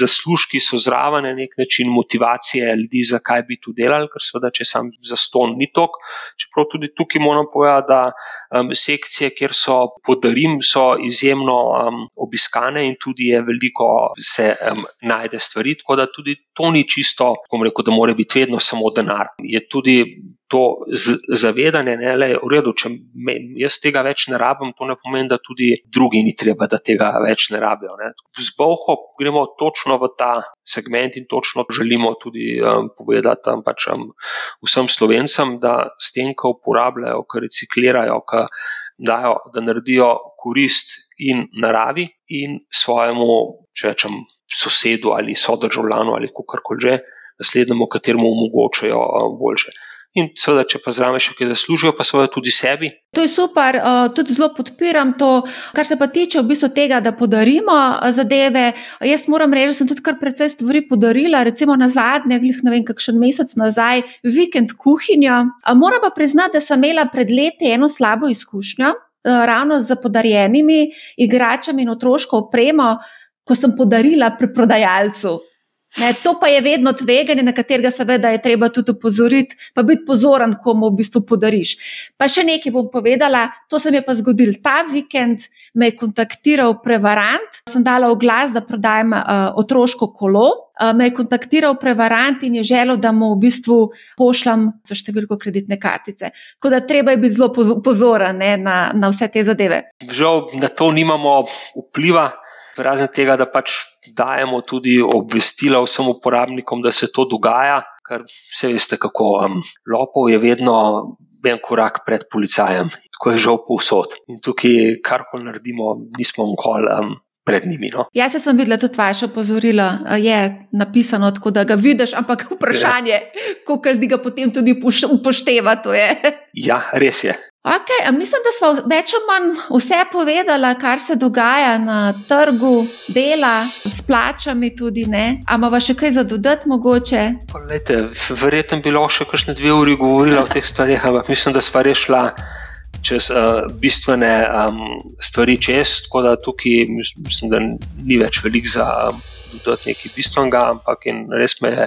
zaslužki so zraven na nek način motivacije ljudi, zakaj bi to delali, ker seveda, če sam za ston ni tok. Čeprav tudi tukaj moram povedati, da um, sekcije, kjer so podarim, so izjemno um, obiskane in tudi je veliko se um, najde stvari. Tako da tudi to ni čisto, kako rekel, da mora biti vedno samo denar. Je tudi to zavedanje, da je v redu, če me, jaz tega več ne rabim, to ne pomeni, da tudi drugi ni treba, da tega več ne rabijo. Ne. Z Boho gremo točno v ta segment in točno želimo tudi um, povedati um, pač, um, vsem slovencem, da s tem, ko uporabljajo, ko reciklirajo, ko dajo, da naredijo korist in naravi, in svojemu, če rečem, sosedu ali sodržavljanu ali kako koli že, naslednjemu, kateremu omogočajo boljše. In seveda, če pa zraven še kaj zaslužijo, pa seveda tudi sebi. To je super, tudi zelo podpiram to, kar se pa tiče v bistvu tega, da podarimo zadeve. Jaz moram reči, da sem tudi kar precej stvari podarila, recimo na zadnje, glih ne vem, kakšen mesec nazaj, vikend kuhinjo. Moram pa priznati, da sem imela pred leti eno slabo izkušnjo, ravno z podarjenimi igračami in otroško opremo, ko sem podarila pri prodajalcu. Ne, to pa je vedno tveganje, na katerega seveda je treba tudi upozoriti, pa biti pozoren, komu v bistvu podariš. Pa še nekaj bom povedala, to se mi je pa zgodil ta vikend, me je kontaktiral prevarant, sem dala v glas, da prodajam uh, otroško kolo. Uh, me je kontaktiral prevarant in je želel, da mu v bistvu pošljem za številko kreditne kartice. Tako da treba je biti zelo pozoren ne, na, na vse te zadeve. Žal na to nimamo vpliva razen tega, da pač dajemo tudi obvestila vsem uporabnikom, da se to dogaja, ker vse veste, kako um, lopov je vedno en korak pred policajem, tako je žal povsod. In tukaj, kar koli naredimo, nismo nikoli um, pred njimi. No. Jaz sem videla tudi vaše opozorilo, je napisano tako, da ga vidiš, ampak vprašanje je, koliko ljudi ga potem tudi upošteva. Ja, res je. Okay, mislim, da smo več ali manj vse povedali, kar se dogaja na trgu dela, s plačami tudi. Ampak še kaj za dodati, mogoče? Lejte, verjetno bi lahko še kakšne dve uri govorila o teh stvarih, ampak mislim, da smo rešila čez uh, bistvene um, stvari čez, tako da tukaj mislim, da ni več velik za um, dodati nekaj bistvenega, ampak res me je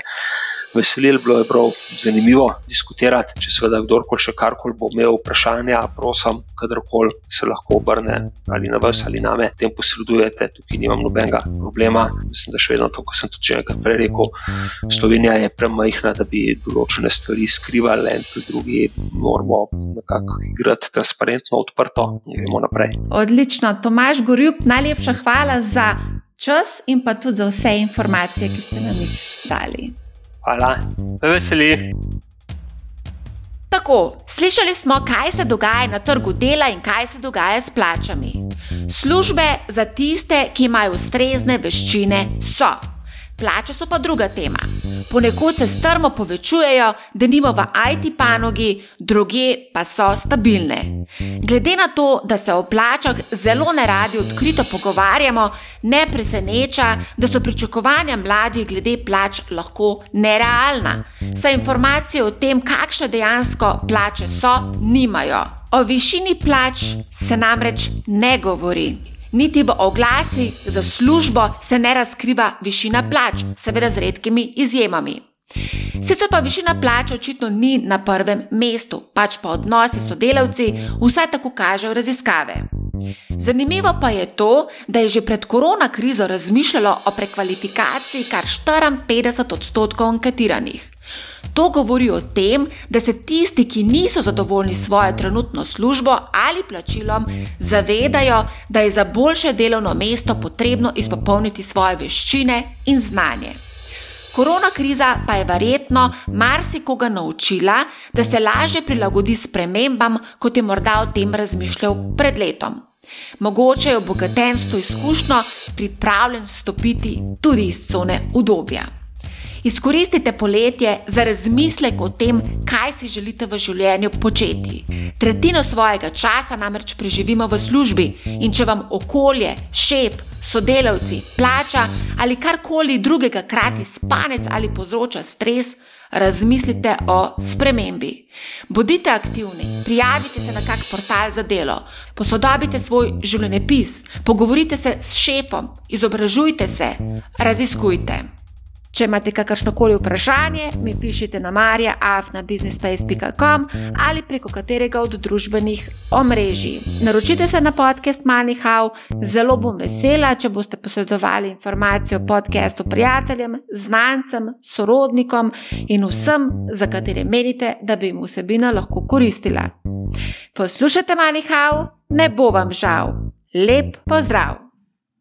veselilo, bilo je prav zanimivo diskutirati. Če seveda kdorkoli še karkoli bo imel vprašanja, prosim, kadarkoli se lahko obrne ali na vas ali na me, tem posredujete, tukaj nimam nobenega problema. Mislim, da še vedno to, kar sem tudi nekaj prej rekel, Slovenija je premajhna, da bi določene stvari skrivali, en pri drugi moramo nekako igrati transparentno, odprto in gremo naprej. Odlično, Tomaš Gorjub, najlepša hvala za. Čas in pa tudi za vse informacije, ki ste nam jih dali. Hvala, me veseli. Tako, slišali smo, kaj se dogaja na trgu dela in kaj se dogaja s plačami. Službe za tiste, ki imajo ustrezne veščine, so. Plače so pa druga tema. Ponekod se strmo povečujejo, da nimo v IT panogi, druge pa so stabilne. Glede na to, da se o plačah zelo ne radi odkrito pogovarjamo, ne preseneča, da so pričakovanja mladih glede plač lahko nerealna. Saj informacije o tem, kakšne dejansko plače so, nimajo. O višini plač se namreč ne govori niti v oglasi za službo se ne razkriva višina plač, seveda z redkimi izjemami. Sicer pa višina plač očitno ni na prvem mestu, pač pa odnosi s sodelavci, vsaj tako kažejo raziskave. Zanimivo pa je to, da je že pred korona krizo razmišljalo o prekvalifikaciji kar 54 odstotkov anketiranih. To govori o tem, da se tisti, ki niso zadovoljni s svojo trenutno službo ali plačilom, zavedajo, da je za boljše delovno mesto potrebno izpopolniti svoje veščine in znanje. Korona kriza pa je verjetno marsikoga naučila, da se lažje prilagodi spremembam, kot je morda o tem razmišljal pred letom. Mogoče je obogaten s to izkušnjo pripravljen stopiti tudi iz cone udobja. Izkoristite poletje za razmislek o tem, kaj si želite v življenju početi. Tretjino svojega časa namreč preživimo v službi in če vam okolje, šef, sodelavci, plača ali karkoli drugega krati spanec ali povzroča stres, razmislite o spremembi. Bodite aktivni, prijavite se na kak portal za delo, posodobite svoj življenjepis, pogovorite se s šefom, izobražujte se, raziskujte. Če imate kakršno koli vprašanje, mi pišite na marja.afnabusinessspace.com ali preko katerega od družbenih omrežij. Naročite se na podcast Manihau, zelo bom vesela, če boste posredovali informacijo o podkastu prijateljem, znancem, sorodnikom in vsem, za katere menite, da bi jim vsebina lahko koristila. Poslušajte Manihau, ne bo vam žal. Lep pozdrav!